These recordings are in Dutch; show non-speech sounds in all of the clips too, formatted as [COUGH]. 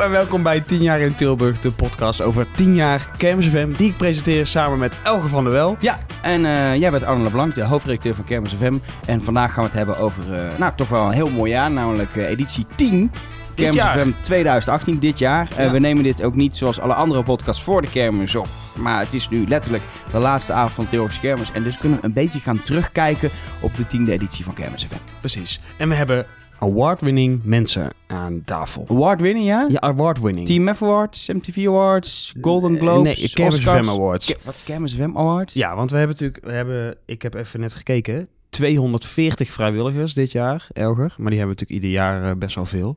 en welkom bij 10 jaar in Tilburg, de podcast over 10 jaar Kermis FM, die ik presenteer samen met Elge van der Wel. Ja, en eh, jij bent Arne Leblanc, de hoofdredacteur van Kermis FM. En vandaag gaan we het hebben over, eh, nou toch wel een heel mooi jaar, namelijk eh, editie 10. Kermis jaar. FM 2018, dit jaar. Ja. we nemen dit ook niet zoals alle andere podcasts voor de kermis op. Maar het is nu letterlijk de laatste avond van Tilburgse kermis. En dus kunnen we een beetje gaan terugkijken op de tiende editie van Kermis FM. Precies. En we hebben award-winning mensen aan tafel. Award winnen, ja? Ja, award-winning. Team F Awards, MTV Awards, Golden Globes, Nee. FM Awards. Wat, FM Awards? Ja, want we hebben natuurlijk, we hebben, ik heb even net gekeken, 240 vrijwilligers dit jaar, Elger. Maar die hebben natuurlijk ieder jaar eh, best wel veel.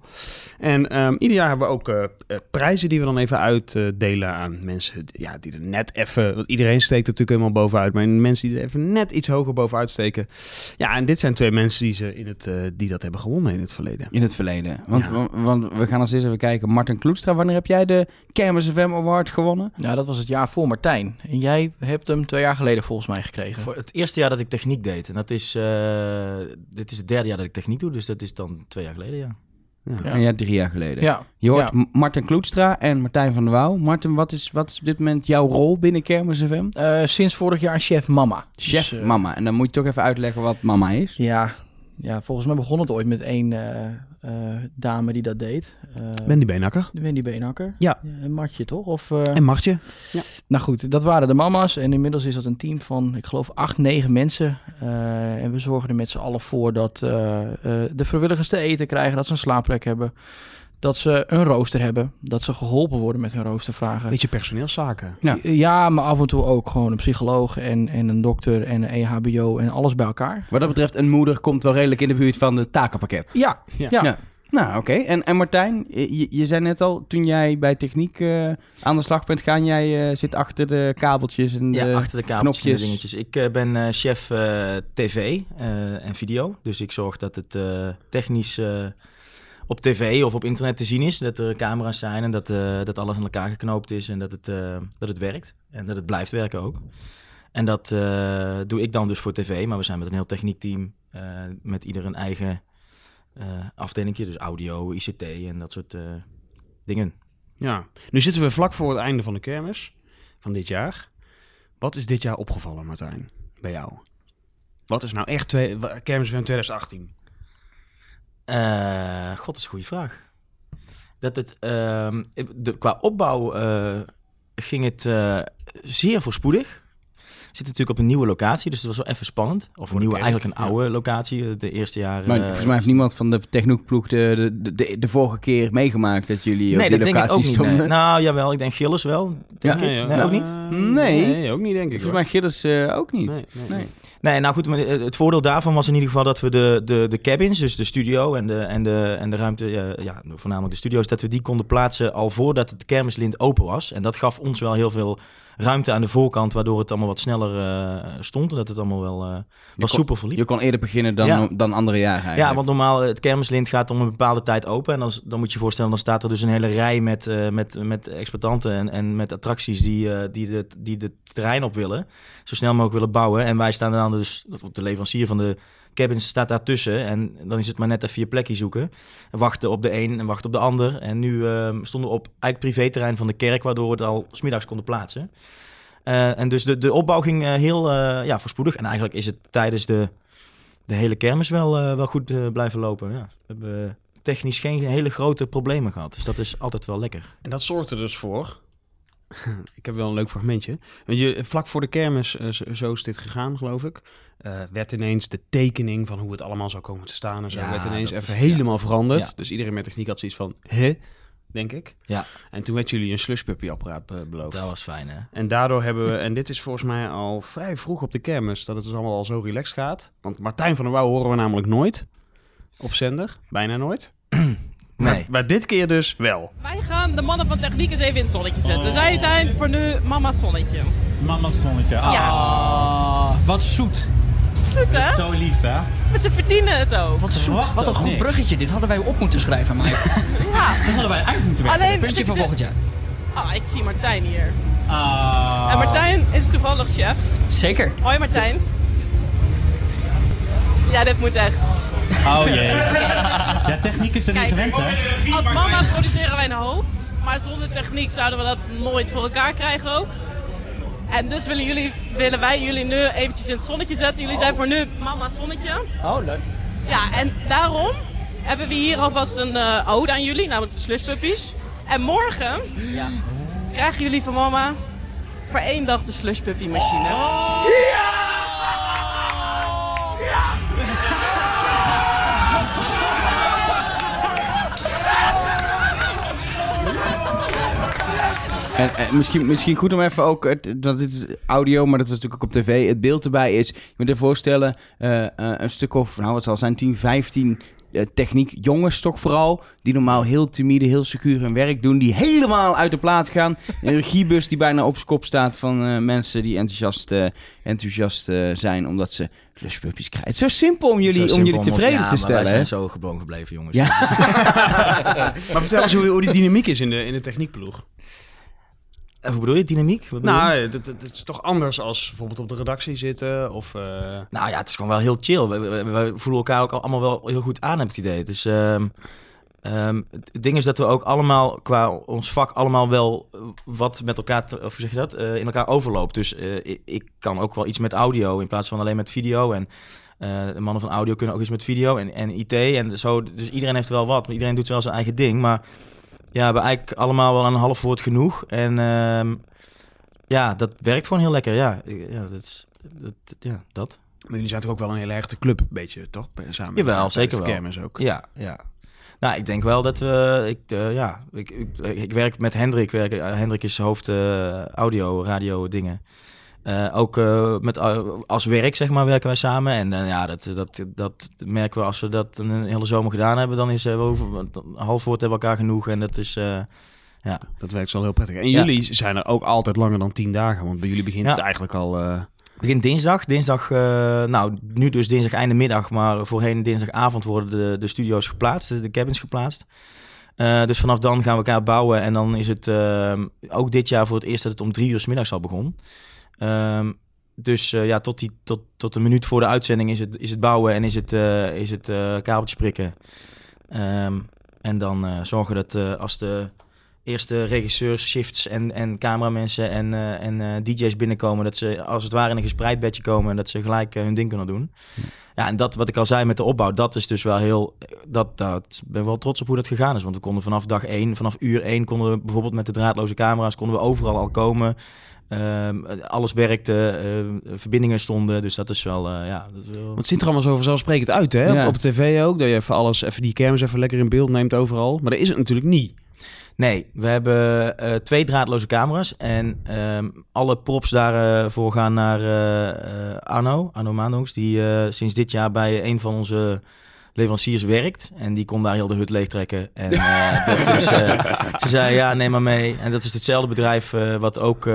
En ehm, ieder jaar hebben we ook eh, eh, prijzen die we dan even uitdelen aan mensen ja, die er net even... Want iedereen steekt er natuurlijk helemaal bovenuit. Maar mensen die er even net iets hoger bovenuit steken. Ja, en dit zijn twee mensen die, ze in het, eh, die dat hebben gewonnen in het verleden. In het verleden. Want, Ja. want, want we gaan als eerst even kijken. Martin Kloetstra, wanneer heb jij de Kermis FM Award gewonnen? Ja, dat was het jaar voor Martijn. En jij hebt hem twee jaar geleden volgens mij gekregen. Voor het eerste jaar dat ik techniek deed. En dat is, eh, dit is het derde jaar dat ik techniek doe. Dus dat is dan twee jaar geleden, ja. Ja. Ja. Drie jaar geleden. Ja, Je hoort ja. Martin Kloetstra en Martijn van der Wouw. Martin, wat is, wat is op dit moment jouw rol binnen Kermis FM? Eh, sinds vorig jaar chef mama. Chef Dus, eh, mama. En dan moet je toch even uitleggen wat mama is. Ja, ja, volgens mij begon het ooit met één dame die dat deed. Eh Wendy Beenakker. Wendy Beenhakker. Ja. En Martje, toch? Of, eh, En Martje. Nou goed, dat waren de mama's. En inmiddels is dat een team van, ik geloof, acht, negen mensen. Eh, en we zorgen er met z'n allen voor dat eh, eh, de vrijwilligers te eten krijgen, dat ze een slaapplek hebben. Dat ze een rooster hebben. Dat ze geholpen worden met hun roostervragen. Beetje personeelszaken. Ja. Ja, maar af en toe ook gewoon een psycholoog en, en een dokter en een EHBO en alles bij elkaar. Wat dat betreft, een moeder komt wel redelijk in de buurt van het takenpakket. Ja, Ja. ja. Ja. Nou, oké. En, en Martijn, je, je zei net al, toen jij bij techniek eh, aan de slag bent gaan, jij eh, zit achter de kabeltjes en de... ja, achter de kabeltjes en de knopjes. dingetjes. Ik eh, ben eh, chef eh, tv eh, en video. Dus ik zorg dat het eh, technisch eh, op tv of op internet te zien is. Dat er camera's zijn en dat, eh, dat alles aan elkaar geknoopt is en dat het, eh, dat het werkt. En dat het blijft werken ook. En dat eh, doe ik dan dus voor tv. Maar we zijn met een heel techniekteam met ieder een eigen afdelingje. Dus audio, ICT en dat soort dingen. Ja, nu zitten we vlak voor het einde van de kermis van dit jaar. Wat is dit jaar opgevallen, Martijn, bij jou? Wat is nou echt kermis van 2018? Eh, God, dat is een goede vraag. Dat het, ehm, de, qua opbouw eh, ging het eh, zeer voorspoedig. We zitten natuurlijk op een nieuwe locatie, dus het was wel even spannend. Of een nieuwe, eigenlijk een ja. oude locatie. De eerste jaren. Maar volgens mij heeft niemand van de techniekploeg de, de, de, de vorige keer meegemaakt dat jullie Nee, op die dat denk ik locatie ook niet. nee. Nou, jawel, ik denk Gilles wel. Denk Ja? ik. Nee, ook niet? Nee. Nee, ook niet, denk ik. Volgens mij Gilles eh, ook niet. Nee, nee, nou goed, maar het voordeel daarvan was in ieder geval dat we de, de, de cabins, dus de studio en de, en de, en de ruimte, eh, ja, voornamelijk de studio's, dat we die konden plaatsen al voordat het kermislint open was. En dat gaf ons wel heel veel ruimte aan de voorkant, waardoor het allemaal wat sneller eh, stond en dat het allemaal wel, eh wel kon- soepel verliep. Je kon eerder beginnen dan, Ja. dan andere jaren eigenlijk. Ja, want normaal eh, het kermislint gaat om een bepaalde tijd open. En dan, dan moet je je voorstellen, dan staat er dus een hele rij met, eh, met, met exploitanten en, en met attracties die, eh, die, de, die de terrein op willen. Zo snel mogelijk willen bouwen. En wij staan dan dus, of de leverancier van de cabins staat daartussen. En dan is het maar net even je plekje zoeken. En wachten op de een en wachten op de ander. En nu eh, stonden we op eigenlijk privéterrein van de kerk, waardoor we het al smiddags konden plaatsen. Eh, en dus de, de opbouw ging eh, heel eh, ja, voorspoedig. En eigenlijk is het tijdens de, de hele kermis wel, wel goed blijven lopen. Ja. We hebben technisch geen hele grote problemen gehad. Dus dat is altijd wel lekker. En dat zorgt er dus voor. [LAUGHS] ik heb wel een leuk fragmentje. Want je, vlak voor de kermis, eh, zo, is dit gegaan, geloof ik. eh, werd ineens de tekening van hoe het allemaal zou komen te staan en zo. Ja, werd ineens even is- helemaal veranderd. Ja. Dus iedereen met techniek had zoiets van, hè? Denk ik. Ja. En toen werd jullie een slushpuppy-apparaat be- beloofd. Dat was fijn, hè? En daardoor hebben we, en dit is volgens mij al vrij vroeg op de kermis, dat het dus allemaal al zo relaxed gaat. Want Martijn van der Wouw horen we namelijk nooit op zender. Bijna nooit. Maar, Nee. maar dit keer dus wel. Wij gaan de mannen van techniek eens even in het zonnetje zetten. Zij zijn voor nu mama's zonnetje. Mama's zonnetje. Ah, Wat zoet. Zoet hè? Zo lief, hè? Maar ze verdienen het ook. Wat zoet. Wat een goed niks. bruggetje. Dit hadden wij op moeten schrijven, Mike. Ja. [LAUGHS] Dat hadden wij uit moeten werken. Alleen. Puntje voor volgend jaar. Ah, ik zie Martijn hier. Ah. En Martijn is toevallig chef. Zeker. Hoi Martijn. Ja, dit moet echt. Oh jee. Ja, techniek is er niet gewend, hè? Als mama produceren wij een hoop. Maar zonder techniek zouden we dat nooit voor elkaar krijgen ook. En dus willen, jullie, willen wij jullie nu eventjes in het zonnetje zetten. Jullie zijn voor nu mama zonnetje. Oh, leuk. Ja, en daarom hebben we hier alvast een eh, ode aan jullie, namelijk de slushpuppies. En morgen krijgen jullie van mama voor één dag de slushpuppy machine. En, en misschien, misschien goed om even ook, het- want dit is audio, maar dat is natuurlijk ook op tv, het beeld erbij is. Je moet je voorstellen, eh, eh, een stuk of, nou wat zal zijn, 10, 15 eh, techniek jongens toch vooral, die normaal heel timide, heel secuur hun werk doen, die helemaal uit de plaat gaan. Een regiebus die bijna op zijn kop staat van eh, mensen die enthousiast, eh, enthousiast eh, zijn omdat ze luspuppies krijgen. Het is zo simpel om jullie, Zo om simpel jullie ons- tevreden ja, te maar stellen. Wij hè? zijn zo gewoon gebleven, jongens. Ja. [LAUGHS] Maar vertel eens hoe, hoe die dynamiek is in de, in de techniekploeg. Eh, Hoe bedoel je, dynamiek? Bedoel je? Nou, het, is toch anders als bijvoorbeeld op de redactie zitten of... eh, Nou ja, het is gewoon wel heel chill. We, we- we voelen elkaar ook al- allemaal wel heel goed aan, heb ik het idee. Het, is, ehm, ehm, het ding is dat we ook allemaal qua ons vak allemaal wel eh, wat met elkaar, te- of hoe zeg je dat, in elkaar overloopt. Dus ik, ik kan ook wel iets met audio in plaats van alleen met video. En de mannen van audio kunnen ook iets met video en, en IT en zo. Dus iedereen heeft wel wat. Iedereen doet wel zijn eigen ding. Maar ja, we hebben eigenlijk allemaal wel een half woord genoeg. En ehm, ja, dat werkt gewoon heel lekker. Ja, ja, dat is, dat, ja dat. Maar jullie zijn toch ook wel een hele hechte club, een beetje, toch? Samen Jawel, zeker wel. kermis ook. Ja, ja. Nou, ik denk wel dat we... Ik, eh, ja, ik, ik, ik werk met Hendrik. Werk, eh, Hendrik is hoofd eh, audio, radio dingen. Eh, ook eh, met, eh, als werk, zeg maar, werken wij samen. En ja, dat, dat, dat merken we als we dat een hele zomer gedaan hebben. Dan is we een half woord hebben we elkaar genoeg. En dat is... ja. Dat werkt wel heel prettig. En Ja. jullie zijn er ook altijd langer dan tien dagen, want bij jullie begint Ja. het eigenlijk al... Begin dinsdag. Dinsdag, nou, nu dus dinsdag einde middag, maar voorheen dinsdagavond worden de, de studio's geplaatst, de, de cabins geplaatst. Dus vanaf dan gaan we elkaar bouwen en dan is het ook dit jaar voor het eerst dat het om drie uur s middags al begon. Ehm, dus eh, ja, tot, die, tot, tot een minuut voor de uitzending is het, is het bouwen en is het, eh is het eh, kabeltjes prikken. Ehm, en dan zorgen dat als de eerste regisseurs, shifts en, en cameramensen en, en DJ's binnenkomen, dat ze als het ware in een gespreid bedje komen en dat ze gelijk hun ding kunnen doen. Ja, en dat wat ik al zei met de opbouw, dat is dus wel heel. Dat, dat ik ben wel trots op hoe dat gegaan is. Want we konden vanaf dag één, vanaf uur één, konden we bijvoorbeeld met de draadloze camera's, konden we overal al komen. Ehm, alles werkte, eh, verbindingen stonden. Dus dat is wel. eh, ja, dat is wel... Want het ziet er allemaal zo vanzelfsprekend uit, hè? Ja. Op, op tv ook, dat je even alles, even die kermis even lekker in beeld neemt overal. Maar dat is het natuurlijk niet. Nee, we hebben eh, twee draadloze camera's. En ehm, alle props daarvoor gaan naar eh, Arno, Arno die sinds dit jaar bij een van onze leveranciers werkt. En die kon daar heel de hut leegtrekken. En eh, [LAUGHS] dat is, eh, ze zei, ja, neem maar mee. En dat is hetzelfde bedrijf eh, wat ook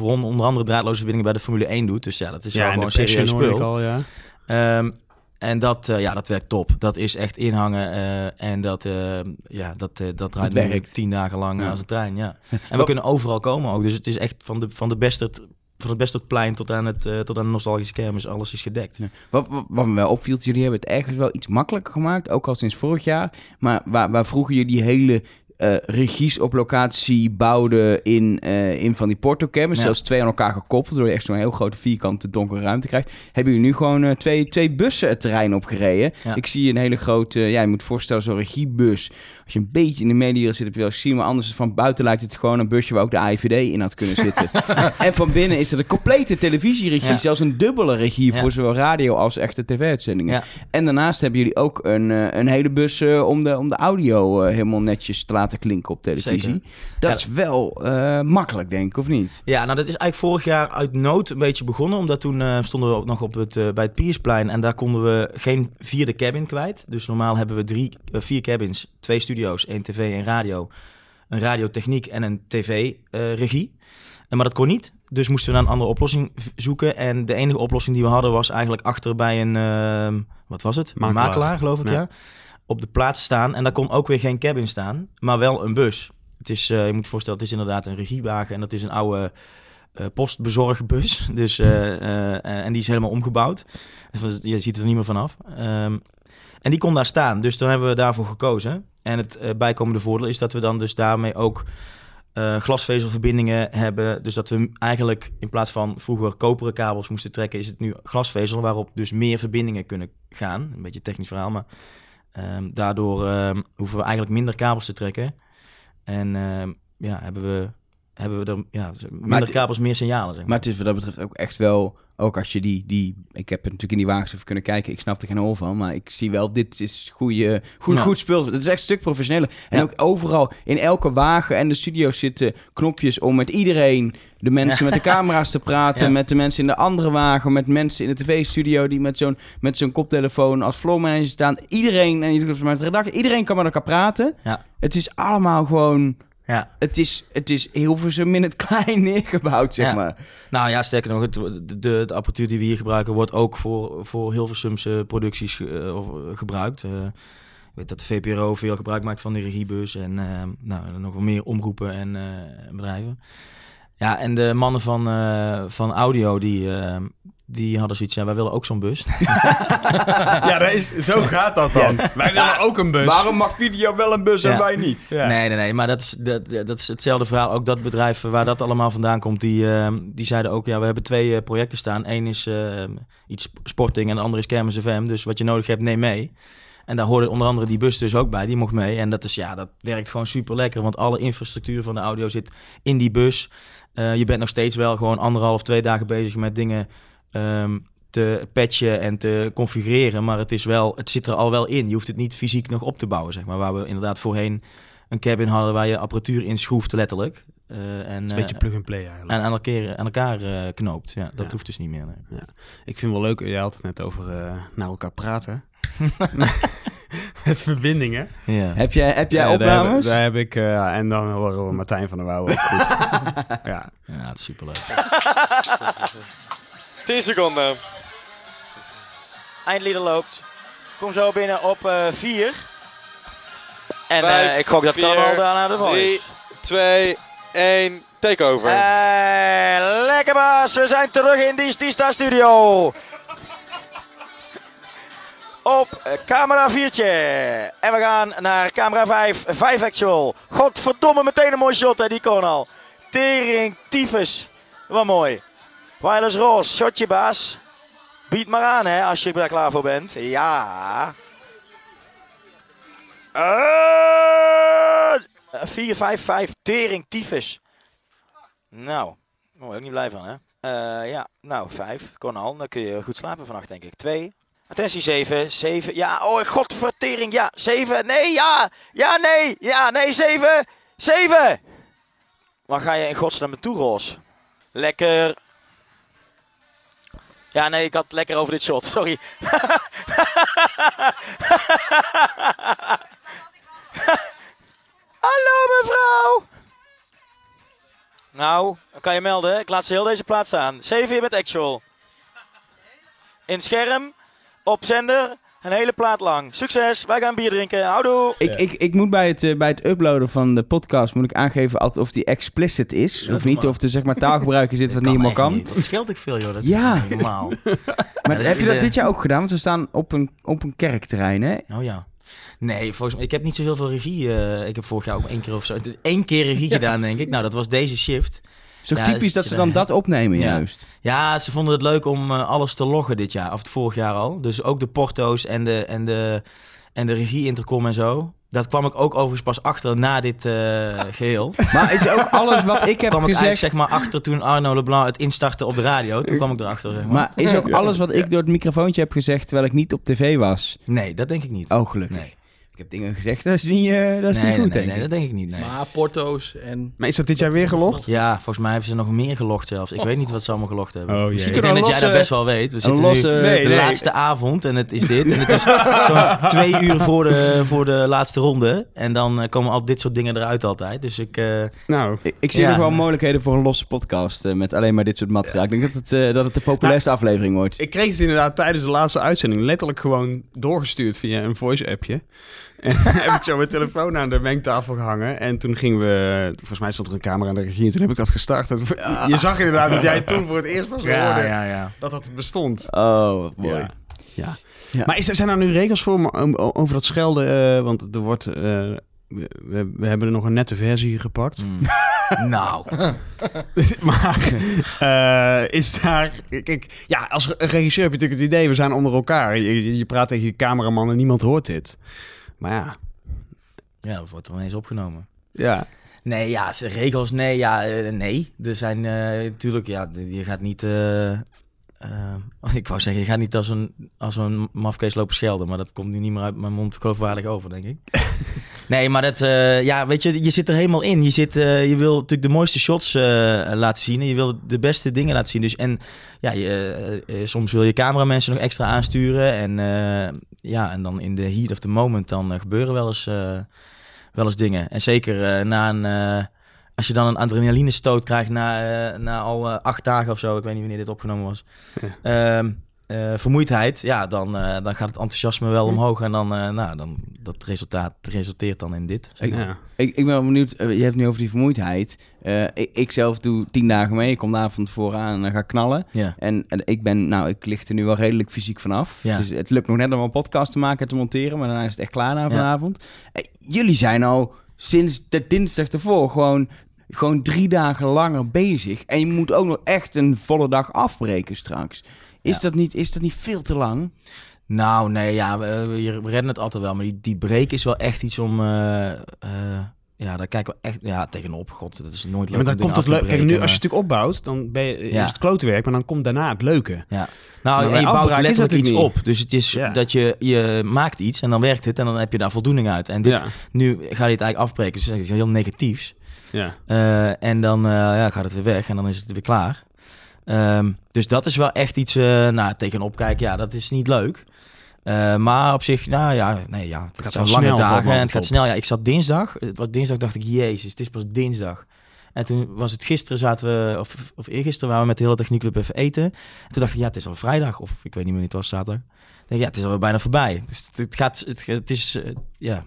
onder andere draadloze verbindingen bij de Formule 1 doet. Dus ja, dat is wel en gewoon de serieus spul. al, ja. Ehm, en dat, eh, ja, dat werkt top. Dat is echt inhangen. eh, en dat, eh, ja, dat, dat draait nu werkt. tien dagen lang Ja. als een trein. Ja. En we Wat- kunnen overal komen ook. Dus het is echt van de, van de beste, van het beste plein tot aan, het, eh, tot aan de nostalgische kermis. Alles is gedekt. Wat, wat, wat me wel opviel, jullie hebben het ergens wel iets makkelijker gemaakt, ook al sinds vorig jaar. Maar waar, waar vroeger jullie hele eh, regies op locatie bouwden in, eh, in van die portocamers, Ja. zelfs twee aan elkaar gekoppeld, waardoor je echt zo'n heel grote vierkante donkere ruimte krijgt, hebben jullie nu gewoon twee, twee bussen het terrein opgereden. Ja. Ik zie een hele grote, ja, je moet voorstellen, zo'n regiebus. Als je een beetje in de media zit, heb je wel gezien, maar anders van buiten lijkt het gewoon een busje waar ook de AIVD in had kunnen zitten. [LAUGHS] en van binnen is er een complete televisieregie, Ja. zelfs een dubbele regie Ja. voor zowel radio als echte tv-uitzendingen. Ja. En daarnaast hebben jullie ook een, eh, een hele bus eh, om, de, om de audio eh, helemaal netjes te laten klinken op televisie. Zeker. Dat is wel makkelijk, denk ik, of niet? Ja, nou dat is eigenlijk vorig jaar uit nood een beetje begonnen. Omdat toen stonden we ook nog op het, bij het Piersplein. En daar konden we geen vierde cabin kwijt. Dus normaal hebben we drie, vier cabins. Twee studio's, één tv, één radio. Een radiotechniek en een tv-regie. En maar dat kon niet. Dus moesten we naar een andere oplossing zoeken. En de enige oplossing die we hadden was eigenlijk achter bij een... ehm, wat was het? Makelaar. Makelaar, geloof ik, Ja. ja. Op de plaats staan. En daar kon ook weer geen cabin staan. Maar wel een bus. Het is, eh, je moet je voorstellen, het is inderdaad een regiewagen. En dat is een oude eh, postbezorgbus. [LAUGHS] Dus, eh, eh, eh, en die is helemaal omgebouwd. Je ziet er niet meer vanaf. Ehm, En die kon daar staan. Dus dan hebben we daarvoor gekozen. En het eh, bijkomende voordeel is dat we dan dus daarmee ook eh, glasvezelverbindingen hebben. Dus dat we eigenlijk in plaats van vroeger koperen kabels moesten trekken, is het nu glasvezel waarop dus meer verbindingen kunnen gaan. Een beetje technisch verhaal, maar ehm, daardoor ehm, hoeven we eigenlijk minder kabels te trekken. En ehm, ja, hebben we, hebben we er ja, minder kabels, meer signalen. Zeg maar. Maar het is wat dat betreft ook echt wel... Ook als je die... die ik heb het natuurlijk in die wagens even kunnen kijken. Ik snap er geen hol van. Maar ik zie wel, dit is goede, goed, Ja. goed spul. Het is echt een stuk professioneler. En Ja. ook overal, in elke wagen en de studio zitten knopjes om met iedereen... De mensen met de camera's te praten. [LAUGHS] Ja. Met de mensen in de andere wagen. Met mensen in de tv-studio die met zo'n, met zo'n koptelefoon als floormanager staan. Iedereen, en je doet het met de redactie, iedereen kan met elkaar praten. Ja. Het is allemaal gewoon... Ja. Het is, het is Hilversum in het [LAUGHS] klein neergebouwd, zeg Ja. maar. Nou ja, sterker nog, het, de, de, apparatuur die we hier gebruiken wordt ook voor, voor Hilversumse producties ge- eh, eh, gebruikt. Ik weet dat de VPRO veel gebruik maakt van de regiebus en eh, nou, nog wel meer omroepen en bedrijven. Ja, en de mannen van, van audio, die, die hadden zoiets, ja, wij willen ook zo'n bus. [LAUGHS] Ja, dat is, zo gaat dat dan. Wij willen ook een bus. Waarom mag video wel een bus en wij niet? Ja. Nee, nee, nee, maar dat is, dat, dat is hetzelfde verhaal. Ook dat bedrijf waar dat allemaal vandaan komt, die, eh, die zeiden ook, ja, we hebben twee eh, projecten staan. Eén is eh, iets sporting en de andere is Kermis FM. Dus wat je nodig hebt, neem mee. En daar hoorde onder andere die bus dus ook bij, die mocht mee. En dat is, ja, dat werkt gewoon super lekker, want alle infrastructuur van de audio zit in die bus. Eh, je bent nog steeds wel gewoon anderhalf, twee dagen bezig met dingen ehm, te patchen en te configureren. Maar het, is wel, het zit er al wel in. Je hoeft het niet fysiek nog op te bouwen, zeg maar. Waar we inderdaad voorheen een cabin hadden waar je apparatuur in schroeft, letterlijk. Eh, en, Het een eh, beetje plug-and-play eigenlijk. en aan elkaar, aan elkaar eh, knoopt. Ja, dat Ja. hoeft dus niet meer. nee. Ik vind wel leuk, jij had het net over eh, naar elkaar praten. [LAUGHS] [LAUGHS] Met verbindingen. Ja. Heb jij, heb jij Ja, daar heb- opnames? Daar heb, ik, eh, en dan horen we Martijn van der Wouw ook goed. [LAUGHS] ja. ja, het is superleuk. 10 seconden. Eindlieder loopt. Kom zo binnen op 4. en Vijf, eh, ik gok dat vier, kan al daarna de val Drie, is. 2, 1, takeover. Eh, lekker baas, we zijn terug in die Stista studio. Op eh, camera 4'tje. En we gaan naar camera 5, 5 actual. Godverdomme, meteen een mooi shot hè, die kon al. Tering, tyfus. Wat mooi. Wireless Roos, shotje baas. Bied maar aan hè, als je daar klaar voor bent. Ja. Eh, 4, 5, 5. Tering, tyfus. Nou, daar word ik niet blij van, hè? Eh, ja, nou, 5. Kon al. Dan kun je goed slapen vannacht, denk ik. 2. Attentie, 7. 7. Ja, oh, godvertering. Ja, 7. Nee, ja. Ja, nee. Ja, nee, 7. 7. Waar ga je in godsnaam naartoe, Roos? Lekker. Ja, nee, ik had lekker over dit shot. Sorry. [LAUGHS] Hallo, mevrouw. Nou, dan kan je melden. Ik laat ze heel deze plaats staan. 7 je bent actual. In scherm, op zender, een hele plaat lang. Succes, wij gaan bier drinken. Houdoe. Ik, ik, ik moet bij het, eh, bij het uploaden van de podcast moet ik aangeven of die explicit is. Ja, of niet, maar. of er zeg maar taalgebruik in zit [LAUGHS] wat niet helemaal kan. niet. Dat scheelt ik veel, joh. Dat Ja. is normaal. [LAUGHS] Maar dus heb je dat de- dit jaar ook gedaan? Want we staan op een, op een kerkterrein, hè? Oh ja. Nee, volgens mij, ik heb niet zo heel veel regie. eh, ik heb vorig jaar ook één keer of zo. Eén keer regie [LAUGHS] gedaan, denk ik. Nou, dat was deze shift. Is toch Ja, typisch dat ze dan daar- dat opnemen [LAUGHS] Ja. juist? Ja, ze vonden het leuk om eh, alles te loggen dit jaar. Of het vorig jaar al. Dus ook de porto's en de, en de, en de regie-intercom en zo. Dat kwam ik ook overigens pas achter na dit eh, geheel. [LAUGHS] Maar is ook alles wat ik heb kwam ik gezegd... eigenlijk zeg maar achter toen Arno Leblanc het instartte op de radio. Toen kwam ik erachter, zeg maar. Maar is ook alles wat ik door het microfoontje heb gezegd terwijl ik niet op tv was? Nee, dat denk ik niet. Oh, gelukkig. Nee. Ik heb dingen gezegd, dat is niet, eh, dat is nee, niet goed, nee, denk nee, ik. dat denk ik niet. Nee. Maar porto's en... Maar is dat dit jaar weer gelogd? Ja, volgens mij hebben ze nog meer gelogd zelfs. Ik weet niet wat ze allemaal gelogd hebben. Oh, Misschien ik denk dat jij dat best wel weet. We zitten losse- nu Nee, de nee. laatste avond en het is dit. En het is [LAUGHS] zo'n twee uur voor de, voor de laatste ronde. En dan eh, komen al dit soort dingen eruit altijd. Dus ik... eh, Nou, Ik, ik zie Ja. nog wel mogelijkheden voor een losse podcast eh, met alleen maar dit soort materiaal. Ik denk dat het, eh, dat het de populairste aflevering wordt. ik kreeg het inderdaad tijdens de laatste uitzending letterlijk gewoon doorgestuurd via een voice-appje. [LAUGHS] Heb ik zo mijn telefoon aan de mengtafel gehangen. En toen gingen we... Volgens mij stond er een camera aan de regie. En toen heb ik dat gestart. En Je zag inderdaad dat jij toen voor het eerst hoorde ja, ja, ja. dat dat bestond. Oh, wat mooi. Ja. Ja. Ja. Maar is, zijn er nu regels voor over dat schelden? eh, want er wordt... eh, we, we- hebben er nog een nette versie gepakt. Hmm. [LAUGHS] nou, [LAUGHS] maar eh, is daar... Kijk, ja, als regisseur heb je natuurlijk het idee... we zijn onder elkaar. Je, je- je praat tegen je cameraman en niemand hoort dit. Maar ja... ja, dat wordt er ineens opgenomen. Ja, Nee, ja, regels, nee, ja, eh, nee. Er zijn eh, natuurlijk, ja, d- je gaat niet, eh, eh, [LAUGHS] ik wou zeggen, je gaat niet als een, als een mafkees lopen schelden, maar dat komt nu niet meer uit mijn mond geloofwaardig over, denk ik. [LAUGHS] nee, maar dat, eh, ja, weet je, je zit er helemaal in. Je, zit, eh, je wil natuurlijk de mooiste shots eh, laten zien en je wil de beste dingen laten zien. Dus, en ja, je, soms wil je cameramensen nog extra aansturen en ja, en dan in de heat of the moment dan gebeuren wel eens... wel eens dingen. En zeker na een... als je dan een adrenaline stoot krijgt na, na al acht dagen of zo, ik weet niet wanneer dit opgenomen was. Ehm, eh, vermoeidheid, ja, dan, eh, dan gaat het enthousiasme wel omhoog. En dan, eh, nou, dan dat resultaat resulteert dan in dit. zeg maar. ja. Ik, ik ben wel benieuwd, je hebt het nu over die vermoeidheid. Eh, ik, ik zelf doe tien dagen mee, ik kom de avond vooraan en dan ga ik knallen. Ja. En, en ik ben, nou, ik lig er nu wel redelijk fysiek vanaf. Ja. Het, is, het lukt nog net om een podcast te maken en te monteren, maar daarna is het echt klaar na Ja. vanavond. Jullie zijn al sinds de dinsdag ervoor gewoon, gewoon drie dagen langer bezig. En je moet ook nog echt een volle dag afbreken straks. Is, Ja. dat, niet, is dat niet veel te lang? Nou, nee, ja, we, we redden het altijd wel. Maar die, die break is wel echt iets om... eh, eh, ja, daar kijken we echt ja, tegenop. God, dat is nooit leuk Ja, maar dan om komt het leuk. Kijk, nu als je het natuurlijk opbouwt, dan ben je, Ja. is het klote werk, maar dan komt daarna het leuke. Ja. Nou, en je bouwt letterlijk iets op. Dus het is Ja. dat je, je maakt iets en dan werkt het en dan heb je daar voldoening uit. En dit, Ja. nu ga je het eigenlijk afbreken. Dus dat is iets heel negatiefs. Ja. Eh, en dan eh, ja, gaat het weer weg en dan is het weer klaar. Ehm, dus dat is wel echt iets, eh nou, tegenop kijken. Ja, dat is niet leuk. Eh, maar op zich, nou ja, nee, ja, het gaat zijn lange dagen en het gaat snel. Ja, ik zat dinsdag, het was dinsdag, dacht ik, jezus, het is pas dinsdag. En toen was het gisteren, zaten we, of, of eergisteren waren we met de hele techniekclub even eten. En toen dacht ik, ja, het is al vrijdag, of ik weet niet meer, het was zaterdag. Ik denk, ja, het is alweer bijna voorbij. Het, is, het gaat, het, het is, eh, ja,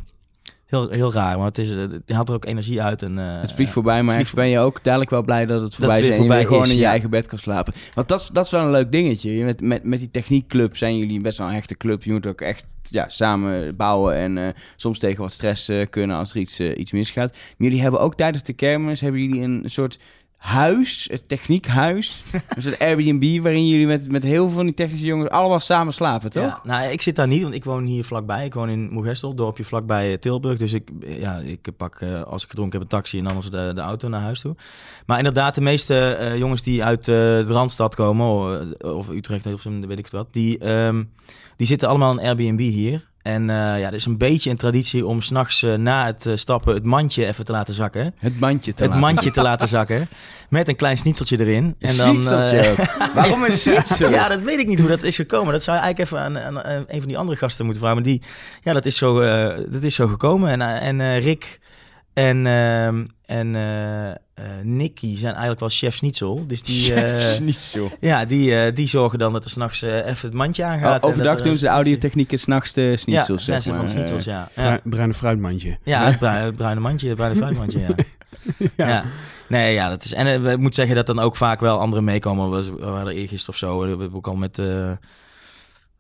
heel, heel raar, maar het, is, het haalt er ook energie uit. En, eh, Het vliegt voorbij, maar vliegt echt ben je ook dadelijk wel blij dat het voorbij het is. En je weer gewoon is, in je ja. eigen bed kan slapen. Want dat, is- dat is wel een leuk dingetje. Je- Met, met, met die techniekclub zijn jullie best wel een hechte club. Je moet ook echt ja, samen bouwen en eh, soms tegen wat stress eh, kunnen als er iets, eh, iets misgaat. Maar jullie hebben ook tijdens de kermis hebben jullie een soort huis, een techniekhuis. [LAUGHS] een soort Airbnb waarin jullie met, met heel veel van die technische jongens allemaal samen slapen, toch? Ja, nou, ik zit daar niet, want ik woon hier vlakbij. Ik woon in Moegestel, dorpje vlakbij eh, Tilburg. Dus ik, eh, ja, ik pak, eh, als ik gedronken heb, een taxi en anders de, de auto naar huis toe. Maar inderdaad, de meeste jongens die uit de Randstad komen, of, Utrecht of zo, weet ik het wat, die, ehm, die zitten allemaal in Airbnb hier. En eh, ja, er is een beetje een traditie om s'nachts nachts na het eh, stappen het mandje even te laten zakken. Het mandje te het laten mandje te laten zakken. Met een klein snitseltje erin. En dan, Waarom een [LAUGHS] snitsel? ja, dat weet ik niet hoe dat is gekomen. Dat zou je eigenlijk even aan, aan, aan een van die andere gasten moeten vragen. Maar die, ja, dat is zo, dat is zo gekomen. En, en Rick en, ehm, en eh, eh, Nicky zijn eigenlijk wel chef Schnitzel. Dus die, eh, Chef Schnitzel. ja, die, eh, die zorgen dan dat er s'nachts eh even het mandje aangaat. Oh, en dat overdag er- doen ze de audiotechniek en s'nachts de Ja, schnitzels, zijn zeg ze van maar. schnitzels, ja. ja. Bruin- bruine fruitmandje. Ja, het bruine, mandje, het bruine fruitmandje, [LAUGHS] ja. ja. Nee, ja, dat is... En eh, ik moet zeggen dat dan ook vaak wel anderen meekomen. We we waren er eergisteren of zo. We hebben ook al met...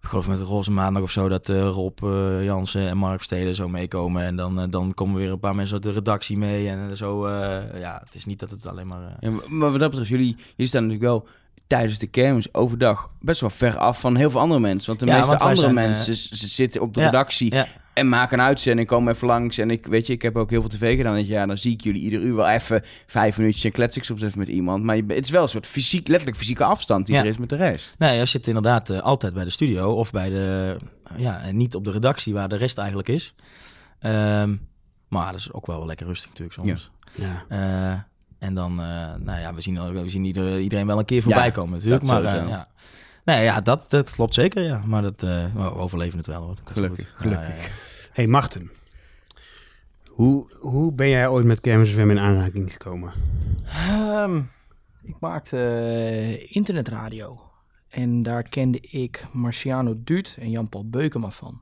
ik geloof met de Roze Maandag of zo... dat eh, Rob eh, Jansen en Mark Steden zo meekomen. En dan, eh, dan komen weer een paar mensen uit de redactie mee. En zo... ja, het is niet dat het alleen maar... Ja, maar- wat dat betreft, jullie, jullie staan natuurlijk wel tijdens de kermis overdag best wel ver af van heel veel andere mensen. Want de Ja, meeste andere zijn, mensen zitten op de redactie ja. En maken een uitzending, komen even langs. En ik weet je, ik heb ook heel veel tv gedaan dit jaar. Dan zie ik jullie ieder uur wel even vijf minuutjes en klets ik soms even met iemand. Maar je, het is wel een soort fysiek, letterlijk fysieke afstand die Ja. er is met de rest. Nee, je zit inderdaad eh, altijd bij de studio of bij de, ja, en niet op de redactie waar de rest eigenlijk is. Ehm, maar dat is ook wel lekker rustig natuurlijk soms. Ja. Eh, en dan, eh, nou ja, we zien, we zien ieder- iedereen wel een keer voorbij Ja, komen natuurlijk. dat Maar eh, ja. Nee, ja, dat, dat klopt zeker, ja. Maar dat, eh, we overleven het wel hoor. Gelukkig, gelukkig. Ja, ja, ja. Hey Marten, hoe, hoe ben jij ooit met Kermis FM in aanraking gekomen? Ehm, ik maakte eh, internetradio. En daar kende ik Marciano Duut en Jan-Paul Beukema van.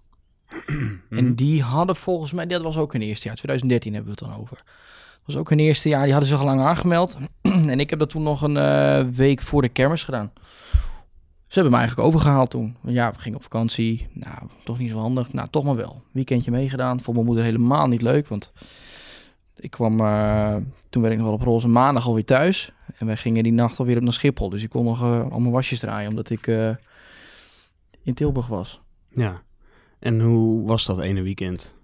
[CLEARS THROAT] En die hadden volgens mij, dat was ook hun eerste jaar, 2013 hebben we het dan over. Dat was ook hun eerste jaar, die hadden zich al lang aangemeld. [CLEARS THROAT] en ik heb dat toen nog een eh, week voor de kermis gedaan. Ze hebben me eigenlijk overgehaald toen. Ja, we gingen op vakantie. Nou, toch niet zo handig. Nou, toch maar wel. Weekendje meegedaan. Vond mijn moeder helemaal niet leuk, want ik kwam... eh, toen werd ik nog wel op roze maandag alweer thuis. En wij gingen die nacht alweer op naar Schiphol. Dus ik kon nog eh, allemaal wasjes draaien, omdat ik eh, in Tilburg was. Ja. En hoe was dat ene weekend?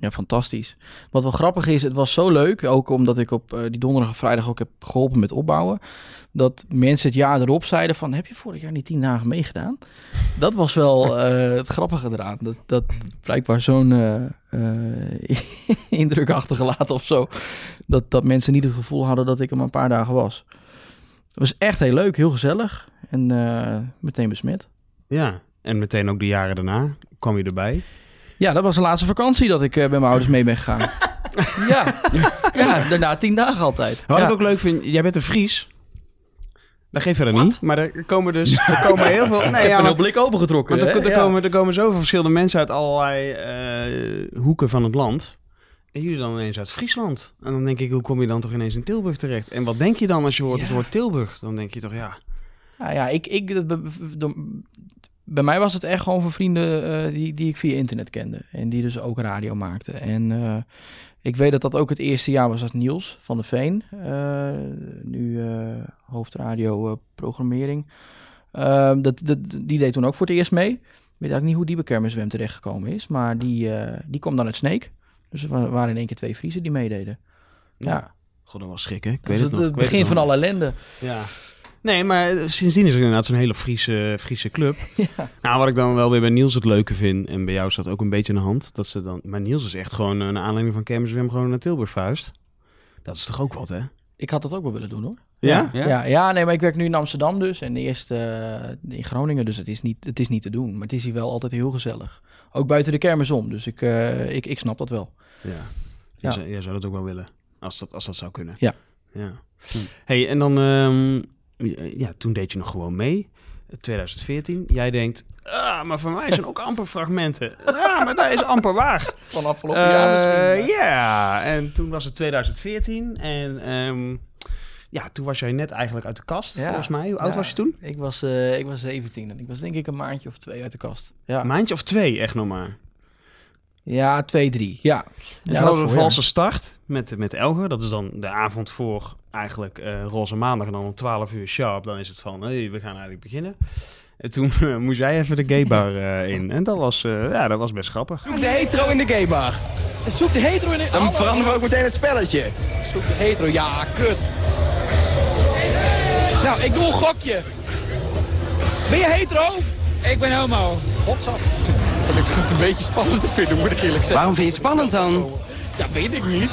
Ja, fantastisch. Wat wel grappig is, het was zo leuk, ook omdat ik op eh, die donderdag en vrijdag ook heb geholpen met opbouwen, dat mensen het jaar erop zeiden van, heb je vorig jaar niet tien dagen meegedaan? Dat was wel [LAUGHS] eh, het grappige eraan. Dat, dat blijkbaar zo'n eh, [LAUGHS] indruk achtergelaten of zo, dat, dat mensen niet het gevoel hadden dat ik er maar een paar dagen was. Het was echt heel leuk, heel gezellig en meteen besmet. Ja. En meteen ook de jaren daarna kwam je erbij. Ja, dat was de laatste vakantie dat ik eh, met mijn ouders mee ben gegaan. [LAUGHS] ja. ja, daarna tien dagen altijd. Wat ja. ik ook leuk vind, jij bent een Fries. Dat geeft verder niet. Maar er komen dus er komen heel veel... [LAUGHS] ik Nee, heb ja, een maar, heel blik opengetrokken. want er, er, Ja. komen, er komen zoveel verschillende mensen uit allerlei eh, hoeken van het land. En jullie dan ineens uit Friesland. En dan denk ik, hoe kom je dan toch ineens in Tilburg terecht? En wat denk je dan als je hoort het woord Tilburg? Dan denk je toch, ja... Ja, ja ik, ik, bij mij was het echt gewoon voor vrienden eh, die, die ik via internet kende. En die dus ook radio maakten. En eh, ik weet dat dat ook het eerste jaar was als Niels van de Veen. eh, nu hoofdradio programmering. Ehm, dat, dat, die deed toen ook voor het eerst mee. Ik weet eigenlijk niet hoe die bij Kermiswem terechtgekomen is. Maar die, die kwam dan uit Sneek. Dus er wa- waren in één keer twee Friesen die meededen. Ja, God, dat was schrikken. Ik weet het het, nog. ik weet begin het van alle ellende. Ja. Nee, maar sindsdien is er inderdaad zo'n hele Friese, Friese club. [LAUGHS] Ja. Nou, wat ik dan wel weer bij Niels het leuke vind, en bij jou is dat ook een beetje in de hand, dat ze dan... Maar Niels is echt gewoon een aanleiding van Kermiswem gewoon naar Tilburg vuist. Dat is toch ook wat, hè? Ik had dat ook wel willen doen hoor. Ja? Ja? Ja, ja, nee, maar ik werk nu in Amsterdam dus en eerst eh, in Groningen, dus het is, niet, het is niet te doen. Maar het is hier wel altijd heel gezellig. Ook buiten de kermis om, dus ik, eh, ik, ik snap dat wel. Ja. Ja. Jij, zou, jij zou dat ook wel willen, als dat, als dat zou kunnen. Ja. ja. hey, en dan... ehm, ja, toen deed je nog gewoon mee. 2014. Jij denkt, ah, maar voor mij zijn ook [LAUGHS] amper fragmenten. Ja, maar dat is amper waar. Van afgelopen jaar Eh, misschien. Ja, en toen was het 2014 en ehm, ja, toen was jij net eigenlijk uit de kast, Ja. volgens mij. Hoe oud Ja. was je toen? Ik was, eh, ik was 17 en ik was denk ik een maandje of twee uit de kast. Ja, maandje of twee, echt nog maar. Ja twee, drie. Ja. En ja hadden we een valse start met, met Elger. Dat is dan de avond voor eigenlijk eh, Roze Maandag. En dan om 12 uur sharp, dan is het van, hey, we gaan eigenlijk beginnen. En toen eh, moest jij even de gaybar eh in. En dat was, eh, ja, dat was best grappig. Zoek de hetero in de gaybar. Zoek de hetero in de... Dan veranderen we ook meteen het spelletje. Zoek de hetero, ja, kut. Nou, ik doe een gokje. Ben je hetero? Ik ben homo. Ik vind het een beetje spannend te vinden, moet ik eerlijk zeggen. Waarom vind je het spannend dan? Ja, weet ik niet.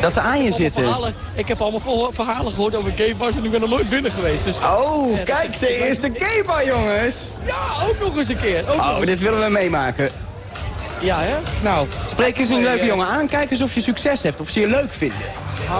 Dat ze aan je zitten. verhalen, ik heb allemaal verha- verhalen gehoord over gaybars en ik ben er nooit binnen geweest. Dus... Oh, Ja, kijk, is- de gaybar, jongens. Ja, ook nog eens een keer. Ook Oh, dit willen we meemaken. Ja, hè? Nou, Spreek eens een leuke eh, jongen aan. Kijk eens of je succes hebt. Of ze je leuk vinden.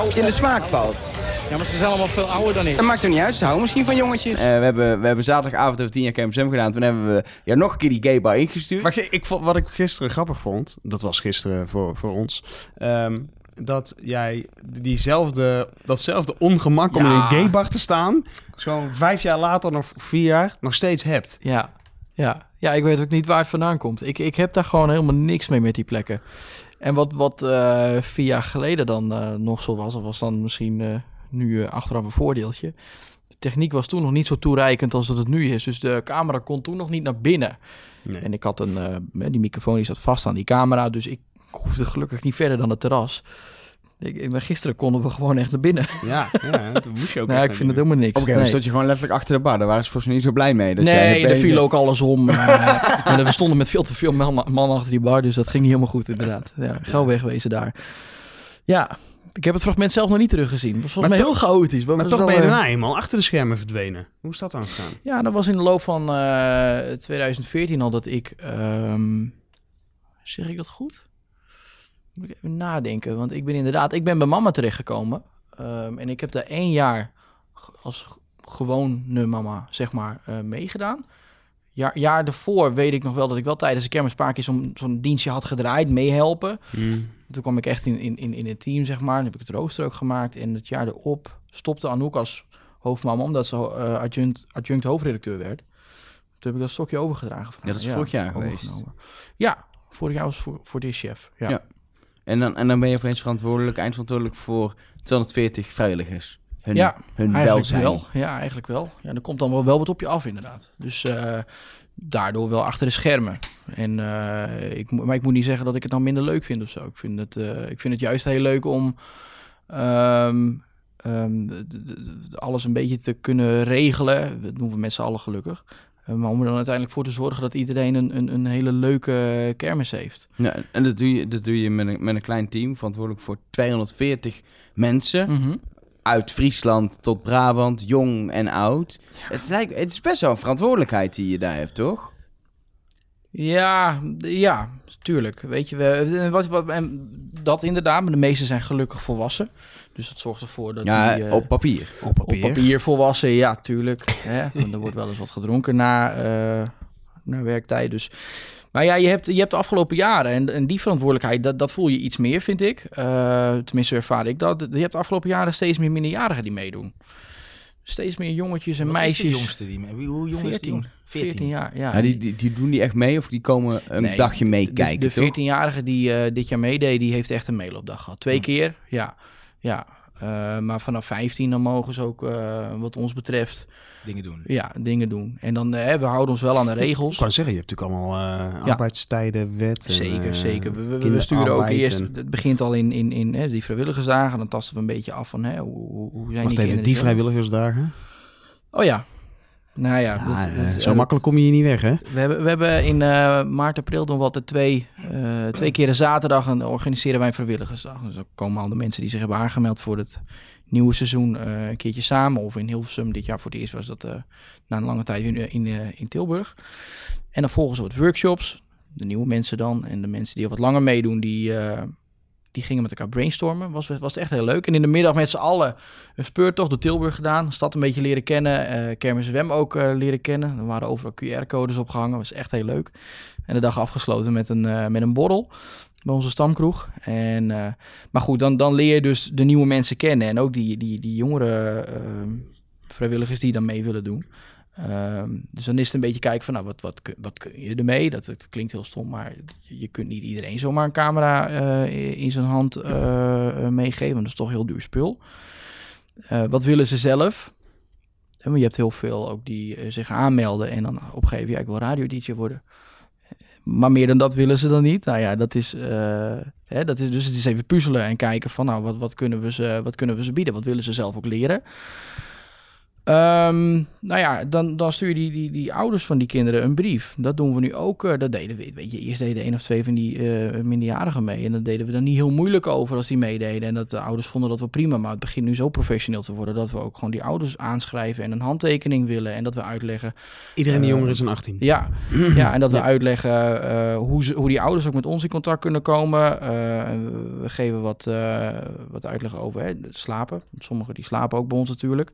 Of je in de smaak valt. ja, maar ze zijn allemaal veel ouder dan ik. Dat maakt er niet uit. Ze houden misschien van jongetjes. Eh, we, hebben, we hebben zaterdagavond over 10 jaar KMSM gedaan. Toen hebben we ja, nog een keer die gaybar ingestuurd. Maar ik, vond, wat ik gisteren grappig vond, dat was gisteren voor, voor ons, ehm, dat jij diezelfde, datzelfde ongemak om in een gaybar te staan, zo'n vijf jaar later, nog vier jaar, nog steeds hebt. Ja, ja. Ja, ik weet ook niet waar het vandaan komt. Ik, ik heb daar gewoon helemaal niks mee met die plekken. En wat, wat eh, vier jaar geleden dan eh, nog zo was, of was dan misschien eh, nu achteraf een voordeeltje. De techniek was toen nog niet zo toereikend als dat het nu is. Dus de camera kon toen nog niet naar binnen. Nee. En ik had een, die microfoon die zat vast aan die camera, dus ik hoefde gelukkig niet verder dan het terras. Ik, ik- maar gisteren konden we gewoon echt naar binnen. Ja, ja [LAUGHS] dat moest je ook nou, echt ik vind het helemaal niks. Gegeven moment Nee. stond je gewoon letterlijk achter de bar. Daar waren ze volgens mij niet zo blij mee. Dat jij Nee, er opeens- viel ook alles om. eh, [LAUGHS] en we stonden met veel te veel man- mannen achter die bar, dus dat ging niet helemaal goed inderdaad. Ja, gauw wegwezen daar. Ja, ik heb het fragment zelf nog niet teruggezien. Het was volgens Maar mij heel chaotisch. Maar toch ben je eh, daarna eenmaal achter de schermen verdwenen. Hoe is dat dan gegaan? Ja, dat was in de loop van eh 2014 al dat ik... ehm, zeg ik dat goed? Moet ik even nadenken. Want ik ben inderdaad... Ik ben bij mama terechtgekomen. Ehm, en ik heb daar één jaar als gewone mama, zeg maar, eh, meegedaan. Jaar, jaar daarvoor weet ik nog wel dat ik wel tijdens de keer zo'n dienstje had gedraaid, meehelpen. Toen kwam ik echt in, in, in, in het team, zeg maar. Dan heb ik het rooster ook gemaakt. En het jaar erop stopte Anouk als hoofdmama... omdat ze eh, adjunct, adjunct hoofdredacteur werd. Toen heb ik dat stokje overgedragen. van Ja, dat is vorig jaar geweest. Ja, vorig jaar was voor, voor de chef. Ja. Ja. En dan, en dan ben je opeens verantwoordelijk, eindverantwoordelijk voor 240 vrijwilligers. Hun, ja, hun eigenlijk welzijn. wel. Ja, eigenlijk wel. Ja, er komt dan wel, wel wat op je af, inderdaad. Dus eh, daardoor wel achter de schermen. En, eh, ik, maar ik moet niet zeggen dat ik het nou minder leuk vind of zo. Ik vind het, eh, ik vind het juist heel leuk om ehm, ehm, alles een beetje te kunnen regelen. Dat doen we met z'n allen gelukkig. Eh, maar om er dan uiteindelijk voor te zorgen dat iedereen een, een, een hele leuke kermis heeft. Ja, en dat doe je, dat doe je met, een, met een klein team, verantwoordelijk voor 240 mensen. Mhm. Uit Friesland tot Brabant, jong en oud. Het, lijkt, het is best wel een verantwoordelijkheid die je daar hebt, toch? Ja, ja, tuurlijk. Weet je, we, wat, wat, en dat inderdaad, maar de meesten zijn gelukkig volwassen. Dus dat zorgt ervoor dat Ja, die, eh, op papier. Op op papier volwassen, ja, tuurlijk. Hè? Want er wordt wel eens wat gedronken na, eh, na werktijd. Dus. Maar ja, je hebt, je hebt de afgelopen jaren en, en die verantwoordelijkheid, dat, dat voel je iets meer, vind ik. Eh, tenminste, ervaar ik dat. Je hebt de afgelopen jaren steeds meer minderjarigen die meedoen. Steeds meer jongetjes en Wat meisjes. is de jongste die mee- Hoe jong is die? 14, 14 jaar, ja. Ja, die, die, die doen die echt mee of die komen een Nee, dagje meekijken, De, de toch? 14-jarige die eh, dit jaar meedeed, die heeft echt een mailopdag gehad. Twee keer, ja. ja. Eh, maar vanaf 15 dan mogen ze ook, eh, wat ons betreft, Dingen doen. ja, dingen doen. En dan, eh, we houden ons wel aan de Ik regels. kan zeggen, je hebt natuurlijk allemaal arbeidstijden, wet. Zeker, zeker. We, we- we sturen ook eerst, het begint al in, in, in hè, die vrijwilligersdagen. Dan tasten we een beetje af van, hè, hoe, hoe zijn Wacht die even, die vrijwilligersdagen? Oh ja. Nou ja. Ja, dat- eh, zo eh, makkelijk kom je hier niet weg, hè? We hebben, we hebben in eh, maart, april doen we altijd twee, eh, twee keer een zaterdag en organiseren wij een vrijwilligersdag. Dus dan komen al de mensen die zich hebben aangemeld voor het nieuwe seizoen een keertje samen. Of in Hilversum, dit jaar voor het eerst was dat na een lange tijd in, in, in Tilburg. En dan volgen ze wat workshops, de nieuwe mensen dan. En de mensen die al wat langer meedoen, die, die gingen met elkaar brainstormen. Was, was echt heel leuk. En in de middag met z'n allen een speurtocht door Tilburg gedaan. De stad een beetje leren kennen. eh Kermis Wem ook eh, leren kennen. Er waren overal QR-codes opgehangen. was echt heel leuk. En de dag afgesloten met een, eh, met een borrel bij onze stamkroeg. En, maar goed, dan, dan leer je dus de nieuwe mensen kennen. En ook die, die, die jongere vrijwilligers die dan mee willen doen. Ehm, dus dan is het een beetje kijken van, nou, wat, wat, wat kun je ermee? Dat, het klinkt heel stom, maar je, kunt niet iedereen zomaar een camera eh, in zijn hand eh, meegeven. Dat is toch heel duur spul. Wat willen ze zelf? Je hebt heel veel ook die zich aanmelden en dan opgeven, ja, ik wil radio-dj worden. Maar meer dan dat willen ze dan niet. Nou ja, dat is, hè, dat is dus het is even puzzelen en kijken van, nou, wat, wat, kunnen we ze, wat kunnen we ze bieden? Wat willen ze zelf ook leren? Ehm, nou ja, dan, dan stuur je die, die, die ouders van die kinderen een brief. Dat doen we nu ook. eh, dat deden we, weet je, eerst deden één of twee van die eh, minderjarigen mee. En dat deden we dan niet heel moeilijk over als die meededen. En dat de ouders vonden dat wel prima. Maar het begint nu zo professioneel te worden dat we ook gewoon die ouders aanschrijven en een handtekening willen. En dat we uitleggen. Iedereen die eh, jonger is dan 18. Ja, ja en dat we Ja. uitleggen hoe, ze, hoe die ouders ook met ons in contact kunnen komen. En we- we geven wat, wat uitleg over hè, het slapen. Sommigen die slapen ook bij ons natuurlijk.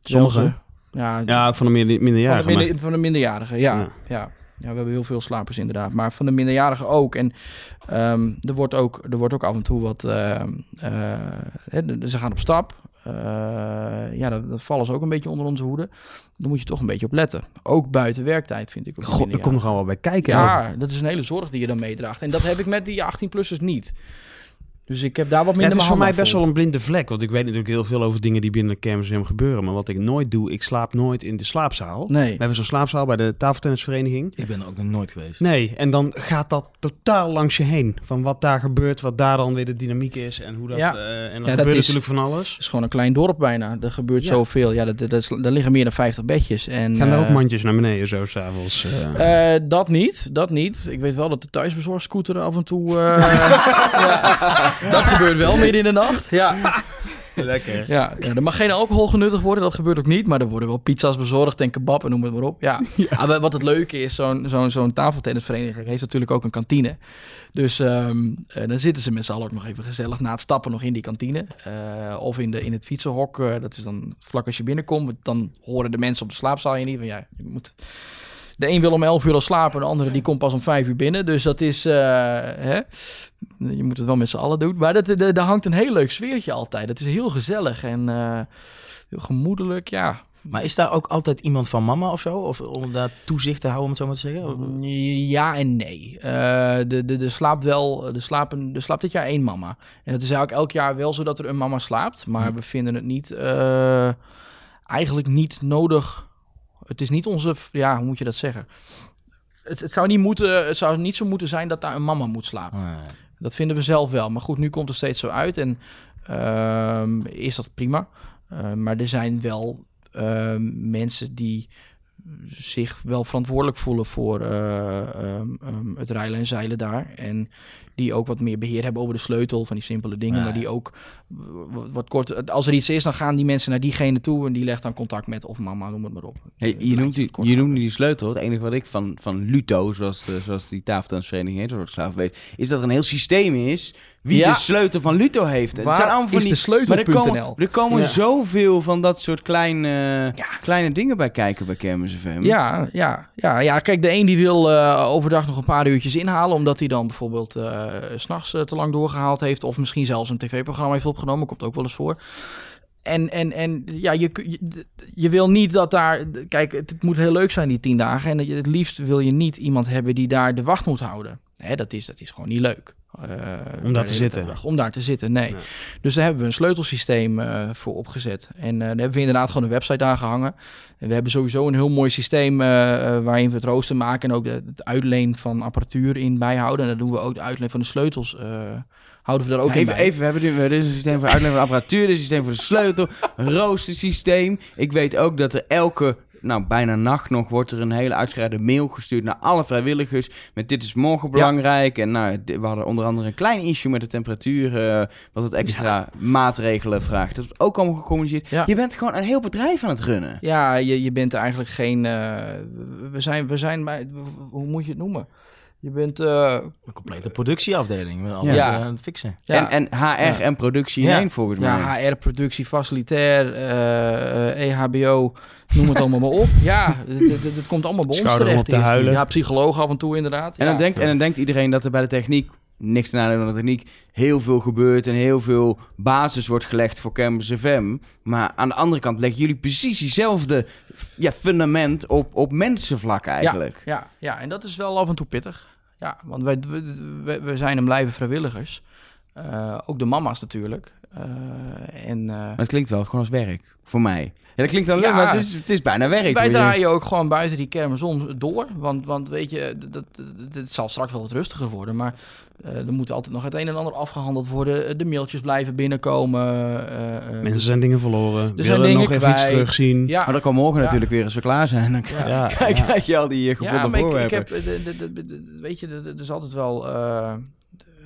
Sommigen? Ja, Ja, van de minder- minderjarigen. Van de, minder- maar- van de minderjarigen, ja. Ja. ja. Ja. we hebben heel veel slapers inderdaad. Maar van de minderjarigen ook. En ehm, er, wordt ook, er wordt ook af en toe wat... ehm, eh, ze gaan op stap. Eh, ja, dat, dat vallen ze ook een beetje onder onze hoede. Daar moet je toch een beetje op letten. Ook buiten werktijd, vind ik. ook God, er komt nog wel bij kijken. Ja, dat is een hele zorg die je dan meedraagt. En dat heb ik met die 18-plussers niet. Dus ik heb daar wat Ja, minder het is voor mij best wel een blinde vlek. Want ik weet natuurlijk heel veel over dingen die binnen de kermismuseum gebeuren. Maar wat ik nooit doe, ik slaap nooit in de slaapzaal. Nee. We hebben zo'n slaapzaal bij de tafeltennisvereniging. Ik ben er ook nog nooit geweest. Nee, en dan gaat dat totaal langs je heen. Van wat daar gebeurt, wat daar dan weer de dynamiek is. En hoe dat... Ja. eh, en dan Ja, dat gebeurt is- natuurlijk van alles. Het is gewoon een klein dorp bijna. Er gebeurt Ja. zoveel. Ja, dat, dat, daar liggen meer dan 50 bedjes. En, Gaan daar ook eh, mandjes naar beneden zo s'avonds? eh Eh, dat niet, dat niet. Ik weet wel dat de thuisbezorgscooter af en toe... eh, [LAUGHS] ja, dat gebeurt wel midden in de nacht. Ja. [LAUGHS] Lekker. Ja, ja, er mag geen alcohol genuttigd worden, dat gebeurt ook niet. Maar er worden wel pizza's bezorgd en kebab en noem het maar op. Ja. Ah, maar wat het leuke is, zo'n zo'n zo'n tafeltennisvereniging heeft natuurlijk ook een kantine. Dus ehm, eh, dan zitten ze met z'n allen ook nog even gezellig na het stappen nog in die kantine. Eh, of in, de, in het fietsenhok, eh, dat is dan vlak als je binnenkomt. Dan horen de mensen op de slaapzaal je niet. Van, ja, je moet... De een wil om 11 uur al slapen, de andere die komt pas om 5 uur binnen. Dus dat is, eh, hè? je moet het wel met z'n allen doen. Maar dat, dat- daar hangt een heel leuk sfeertje altijd. Het is heel gezellig en eh, heel gemoedelijk. Ja, Maar is daar ook altijd iemand van mama of zo? Of om daar toezicht te houden, om het zo maar te zeggen? Ja en nee. Eh, de, de, de slaapt wel, de slapen, er slaapt dit jaar één mama. En het is eigenlijk elk jaar wel zo dat er een mama slaapt. Maar we vinden het niet, eh, eigenlijk niet nodig. Het is niet onze, ja, hoe moet je dat zeggen? Het, het, zou niet moeten, het zou niet zo moeten zijn dat daar een mama moet slapen. Dat vinden we zelf wel. Maar goed, nu komt het steeds zo uit en ehm, is dat prima. Eh, maar er zijn wel ehm, mensen die zich wel verantwoordelijk voelen voor eh, ehm, ehm, het rijlen en zeilen daar. En die ook wat meer beheer hebben over de sleutel van die simpele dingen. Ja, Maar die ook wat kort. Als er iets is, dan gaan die mensen naar diegene toe en die legt dan contact met of mama, noem het maar op. Hey, je, noemt die, je noemde die sleutel. Het enige wat ik van, van Luto, zoals, de, zoals die tafeldansvereniging heet, wordt slaaf weet, is dat er een heel systeem is wie Ja. de sleutel van Luto heeft. Het Waar zijn allemaal van is die, de sleutel Maar er komen, er komen Ja. zoveel van dat soort kleine, kleine dingen bij kijken bij Kermis FM. Ja, ja, ja, ja. Kijk, de een die wil eh, overdag nog een paar uurtjes inhalen, omdat hij dan bijvoorbeeld eh, s s'nachts te lang doorgehaald heeft, of misschien zelfs een tv-programma heeft opgenomen, komt ook wel eens voor. En, en, en ja, je, je, je wil niet dat daar. Kijk, het, het moet heel leuk zijn, die tien dagen. En het liefst wil je niet iemand hebben die daar de wacht moet houden. Hè, dat, is, dat is gewoon niet leuk. Eh, Om daar te zitten. dag. Om daar te zitten, nee. Dus daar hebben we een sleutelsysteem eh, voor opgezet. En eh, daar hebben we inderdaad gewoon een website aangehangen. En we hebben sowieso een heel mooi systeem eh, eh, waarin we het rooster maken en ook de, het uitleen van apparatuur in bijhouden. En dan doen we ook de uitleen van de sleutels. eh, houden we daar ook in even, bij. even, we hebben nu dus een systeem voor uitleveren van apparatuur, een systeem voor de sleutel, een roostersysteem. Ik weet ook dat er elke, nou bijna nacht nog, wordt er een hele uitgebreide mail gestuurd naar alle vrijwilligers met dit is morgen belangrijk. En nou, we hadden onder andere een klein issue met de temperatuur, eh, wat het extra maatregelen vraagt. Dat wordt ook allemaal gecommuniceerd. Ja. Je bent gewoon een heel bedrijf aan het runnen. Ja, je, je bent eigenlijk geen. eh, we- zijn, we zijn bij. Hoe moet je het noemen? Je bent. eh, Een complete productieafdeling. Met alles Ja. eh, aan het fixen. Ja. En, en HR Ja. en productie in Ja. één volgens mij. ja, HR, productie, facilitair, eh, eh, EHBO, noem het allemaal maar op. Ja, het, komt allemaal bij ons Schouder om terecht. op te huilen. Ja, psycholoog af en toe inderdaad. En, ja. dan denkt, en dan denkt iedereen dat er bij de techniek, niks te van de techniek, heel veel gebeurt en heel veel basis wordt gelegd voor Campus FM. Maar aan de andere kant leggen jullie precies diezelfde ja, fundament op, op mensenvlak eigenlijk. Ja, ja, ja, en dat is wel af en toe pittig. Ja, want wij, we zijn en blijven vrijwilligers. Eh, ook de mama's natuurlijk. Eh, en, eh, Maar het klinkt wel gewoon als werk, voor mij. Ja, dat klinkt dan leuk, Ja. maar het is, het is bijna werk. wij weet je. draaien ook gewoon buiten die kermis om door. Want, want weet je, dat, dat, dat- het zal straks wel wat rustiger worden. Maar eh, er moet altijd nog het een en ander afgehandeld worden. De mailtjes blijven binnenkomen. eh, eh, Mensen zijn dingen verloren. Er willen nog even iets terugzien. Ja, Maar dan kan morgen Ja. natuurlijk weer als we klaar zijn. Dan Ja. Ja, krijg, ja. [LAUGHS] krijg je al die eh, Ja, maar ik, heb, de, de, de, de- de- weet je, er er is altijd wel, eh,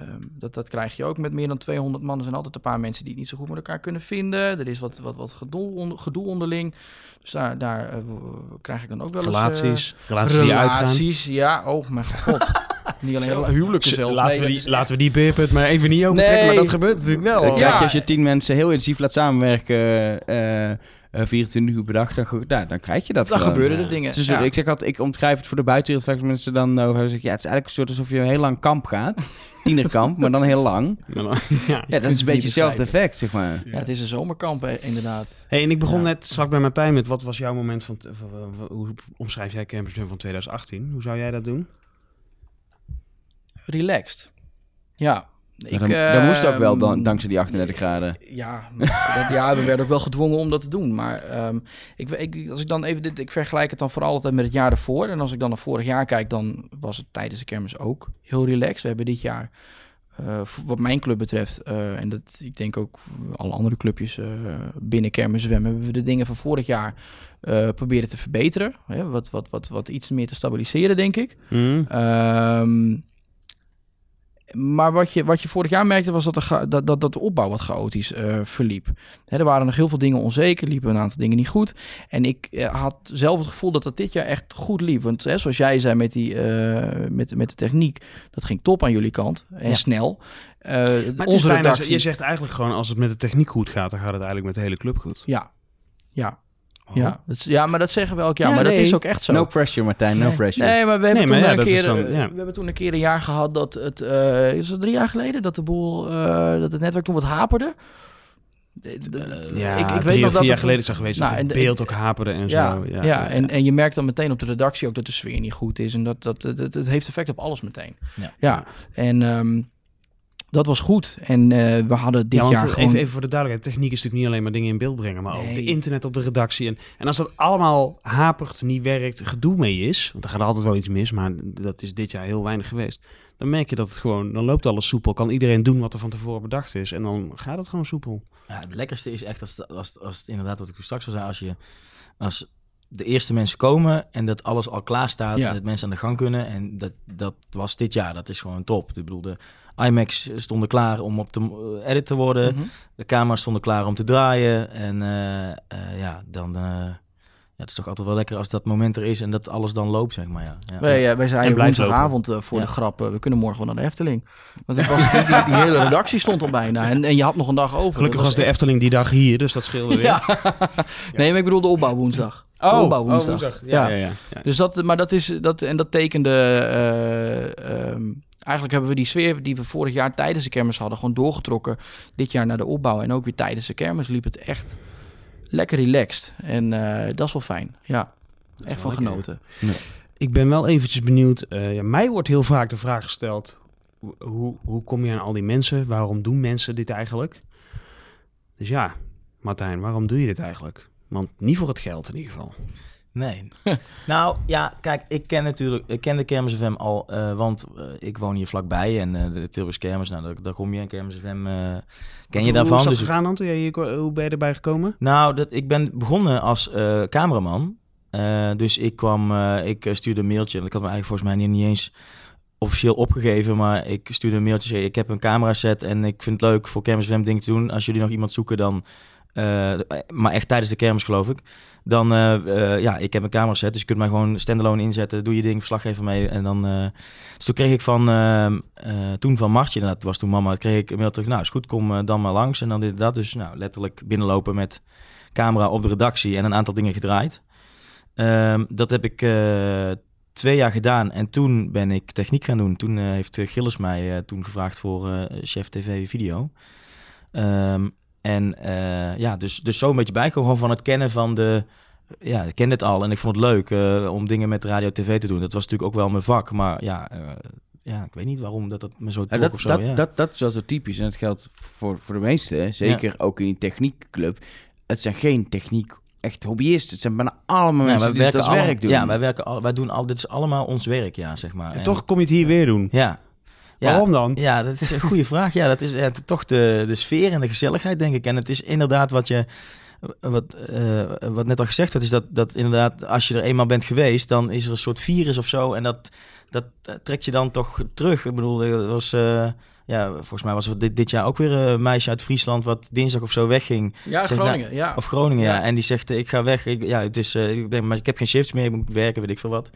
ehm, dat, dat krijg je ook met meer dan 200 man. Er zijn altijd een paar mensen die het niet zo goed met elkaar kunnen vinden. Er is wat, wat, wat gedoe, onder, gedoe onderling. Dus daar, daar eh, krijg ik dan ook wel eens... eh, Relaties. relaties die uitgaan. relaties, ja. Oh mijn god. [LAUGHS] niet alleen huwelijken zelfs. Laten, Nee, we die, is laten we die beerput maar even niet open trekken. Nee. Maar dat gebeurt natuurlijk wel. Ja. als je tien mensen heel intensief laat samenwerken, eh, 24 uur per dag, dan, nou, dan krijg je dat Dan gewoon. gebeuren ja. er dingen. Het is- ja. Ik zeg altijd, ik omschrijf het voor de buitenwereld vaak als mensen dan over zeggen, ja, het is eigenlijk een soort alsof je een heel lang kamp gaat. [LAUGHS] Tienerkamp, maar dan heel lang. [LAUGHS] Ja, Ja, dat is een beetje hetzelfde effect, zeg maar. ja, het is een zomerkamp, hè, inderdaad. Hey, en ik begon Ja. net straks bij Martijn met wat was jouw moment van... t- van- van- van- hoe omschrijf jij Campus van 2018? Hoe zou jij dat doen? Relaxed. Ja. Ik, dan, dat moest ook wel dan, ehm, dankzij die 38 graden. Ja, dat- ja, we werden ook wel gedwongen om dat te doen. Maar ehm, ik, ik, als ik dan even dit, ik vergelijk het dan vooral altijd met het jaar ervoor. En als ik dan naar vorig jaar kijk, dan was het tijdens de kermis ook heel relaxed. We hebben dit jaar, eh, wat mijn club betreft, eh, en dat ik denk ook alle andere clubjes eh, binnen kermis zwemmen, hebben we de dingen van vorig jaar eh, proberen te verbeteren. Hè, wat, wat, wat, wat iets meer te stabiliseren, denk ik. Ehm, maar wat je, wat je vorig jaar merkte was dat de, dat, dat, dat de opbouw wat chaotisch eh, verliep. Hè, er waren nog heel veel dingen onzeker, liepen een aantal dingen niet goed. En ik eh, had zelf het gevoel dat dat dit jaar echt goed liep. Want hè, zoals jij zei met, die, eh, met, met de techniek, dat ging top aan jullie kant en Ja. snel. Maar onze bijna, redactie, je zegt eigenlijk gewoon, als het met de techniek goed gaat, dan gaat het eigenlijk met de hele club goed. ja, ja, Oh. ja, dat is- ja, maar dat zeggen we elk jaar. Ja, maar dat is ook echt zo. No pressure, Martijn, no pressure. Nee, maar we hebben, Nee, toen, maar ja, een keer, dan- eh, ja. we hebben toen een keer een jaar gehad dat het, eh, is het drie jaar geleden, dat de boel, eh, dat het netwerk toen wat haperde. Ja, ik, ik drie weet nog dat vier jaar het- geleden is dat geweest Nou, dat het beeld ook haperde en ja, zo. Ja, Ja, En, en je merkt dan meteen op de redactie ook dat de sfeer niet goed is. En dat, dat, dat, dat- het heeft effect op alles meteen. Ja. Ja, en ehm, dat was goed. En eh, we hadden dit ja, want jaar even, gewoon... even voor de duidelijkheid. Techniek is natuurlijk niet alleen maar dingen in beeld brengen, maar ook de internet op de redactie. En, en als dat allemaal hapert, niet werkt, gedoe mee is, want er gaat altijd wel iets mis, maar dat is dit jaar heel weinig geweest. Dan merk je dat het gewoon, dan loopt alles soepel. Kan iedereen doen wat er van tevoren bedacht is. En dan gaat het gewoon soepel. Ja, het lekkerste is echt als, als, als het inderdaad wat ik straks al zei, als je als de eerste mensen komen en dat alles al klaar staat Ja. en dat mensen aan de gang kunnen en dat, dat was dit jaar, dat is gewoon top. Ik bedoel, de IMAX stonden klaar om op te eh, edit te worden, Mhm. de camera's stonden klaar om te draaien en eh, eh, ja, dan eh, ja, het is toch altijd wel lekker als dat moment er is en dat alles dan loopt, zeg maar. Ja. Ja. Wij, blijft woensdagavond eh, voor Ja. de grap, we kunnen morgen wel naar de Efteling. Want het was, die, hele redactie stond al bijna. En, en je had nog een dag over. Gelukkig was de echt- Efteling die dag hier, dus dat scheelde weer. Ja. [LAUGHS] nee, maar ik bedoel de opbouw woensdag. de opbouw woensdag. Oh, Ja, ja, ja. ja. Dus dat, maar dat is, dat, en dat tekende, eh, ehm, eigenlijk hebben we die sfeer die we vorig jaar tijdens de kermis hadden, gewoon doorgetrokken dit jaar naar de opbouw. En ook weer tijdens de kermis liep het echt lekker relaxed. En eh, dat is wel fijn, ja. Echt van lekker, genoten. Ik ben wel eventjes benieuwd. eh, ja, mij wordt heel vaak de vraag gesteld: hoe- hoe, hoe kom je aan al die mensen? Waarom doen mensen dit eigenlijk? Dus ja, Martijn, waarom doe je dit eigenlijk? Want niet voor het geld in ieder geval. Nee. [LAUGHS] nou ja, kijk, ik ken natuurlijk, ik ken de Kermis FM al, eh, want eh, ik woon hier vlakbij en eh, de Tilburgs Kermis, nou daar, daar kom je en Kermis FM, eh, ken je Hoe daarvan? is dat Dus gegaan dan? Toen jij hier, kwa- hoe ben je erbij gekomen? nou, dat, ik ben begonnen als cameraman. Dus ik kwam, ik stuurde een mailtje. En ik had me eigenlijk volgens mij niet, niet eens officieel opgegeven. Maar ik stuurde een mailtje. Zei, ik heb een camera set en ik vind het leuk voor Kermis FM dingen te doen. Als jullie nog iemand zoeken, dan... maar echt tijdens de kermis, geloof ik. Dan, eh, eh, ja, ik heb een camera set. Dus je kunt mij gewoon standalone inzetten. Doe je ding, verslaggever mee. En dan... eh, dus toen kreeg ik van... eh, eh, toen van Martje, dat was toen mama. kreeg ik een mail terug. Nou, is goed, kom dan maar langs. En dan dit dat. Dus nou, letterlijk binnenlopen met camera op de redactie en een aantal dingen gedraaid. Ehm, dat heb ik twee jaar gedaan en toen ben ik techniek gaan doen. Toen heeft Gilles mij toen gevraagd voor chef tv video. Ehm, en eh, ja, dus, dus zo een beetje bijkomen gewoon van het kennen van de... Ja, ik kende het al en ik vond het leuk eh, om dingen met radio tv te doen. Dat was natuurlijk ook wel mijn vak, maar ja, eh, ja ik weet niet waarom dat, dat me zo Ja, trok dat, of zo. dat, ja. dat, dat is wel zo typisch. En dat geldt voor, voor de meesten. hè. Zeker ook in die techniekclub. Het zijn geen techniek echt hobbyisten. Het zijn bijna allemaal Ja, mensen die het als allemaal- werk doen. Ja, wij werken al, wij doen al, dit is allemaal ons werk, ja, zeg maar. En toch kom je het hier weer doen. Ja. Ja, Waarom dan? Ja, dat is een goede [LAUGHS] vraag. Ja, dat is ja, toch de, de sfeer en de gezelligheid, denk ik. En het is inderdaad wat je, wat, eh, wat net al gezegd had, is dat, dat inderdaad, als je er eenmaal bent geweest, dan is er een soort virus of zo. En dat, dat eh, trekt je dan toch terug. Ik bedoel, er was, eh, ja, volgens mij was er dit, dit jaar ook weer een meisje uit Friesland, wat dinsdag of zo wegging. Ja, Zegt, Groningen, nou, ja. Of Groningen, ja. Ja. En die zegt, ik ga weg. Ik, ja, het is, eh, ik, ben, maar ik heb geen shifts meer, ik moet werken, weet ik veel wat.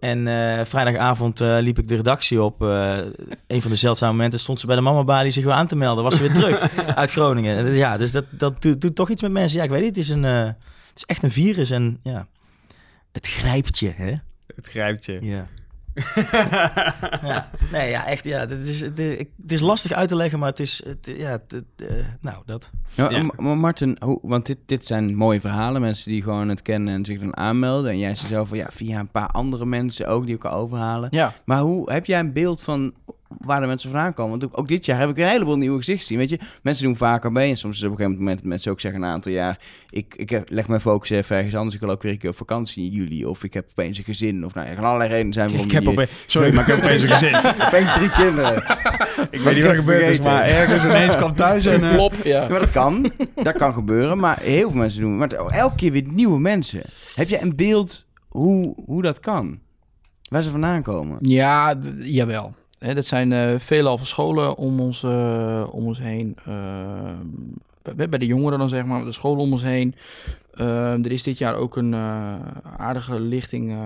En eh, vrijdagavond eh, liep ik de redactie op. eh, een van de zeldzame momenten stond ze bij de mama die zich wil aan te melden. Was ze weer terug [LAUGHS] uit Groningen. En, ja, dus dat, dat doet, doet toch iets met mensen. Ja, ik weet niet. Het is, een, het is echt een virus. En ja, het grijpt je, hè? Het grijpt je. Ja. [LAUGHS] ja. Nee, ja, echt. Ja, het, is, het, is- het is lastig uit te leggen, maar het is... Het, ja, het, het, eh, nou, dat. Ja, Ja. maar- Maar Martin, hoe, want dit, dit zijn mooie verhalen. Mensen die gewoon het kennen en zich dan aanmelden. En jij zei zelf van ja, via een paar andere mensen ook die elkaar overhalen. Ja. Maar hoe heb jij een beeld van waar de mensen vandaan komen? Want ook, ook dit jaar heb ik een heleboel nieuwe gezichten. Weet je, mensen doen vaker mee. En soms is op een gegeven moment dat mensen ook zeggen een aantal jaar. Ik, ik heb- leg mijn focus even ergens anders. Ik wil ook weer een keer op vakantie in juli. Of ik heb opeens een gezin. Of nou, er gaan allerlei redenen zijn waarom Ik heb je- opeens, sorry, maar ik heb opeens een gezin. [LAUGHS] opeens drie kinderen. Ik weet niet wat er gebeurd is, maar ergens ineens kwam thuis en... eh, Plop, ja. Maar dat kan. dat kan gebeuren. Maar heel veel mensen doen. Maar elke keer weer nieuwe mensen. Heb jij een beeld hoe, hoe dat kan? Waar ze vandaan komen? Ja, jawel. Hè, dat zijn eh veelal scholen om ons, eh, om ons heen. eh, bij, bij de jongeren dan zeg maar, de scholen om ons heen. Eh, er is dit jaar ook een eh, aardige lichting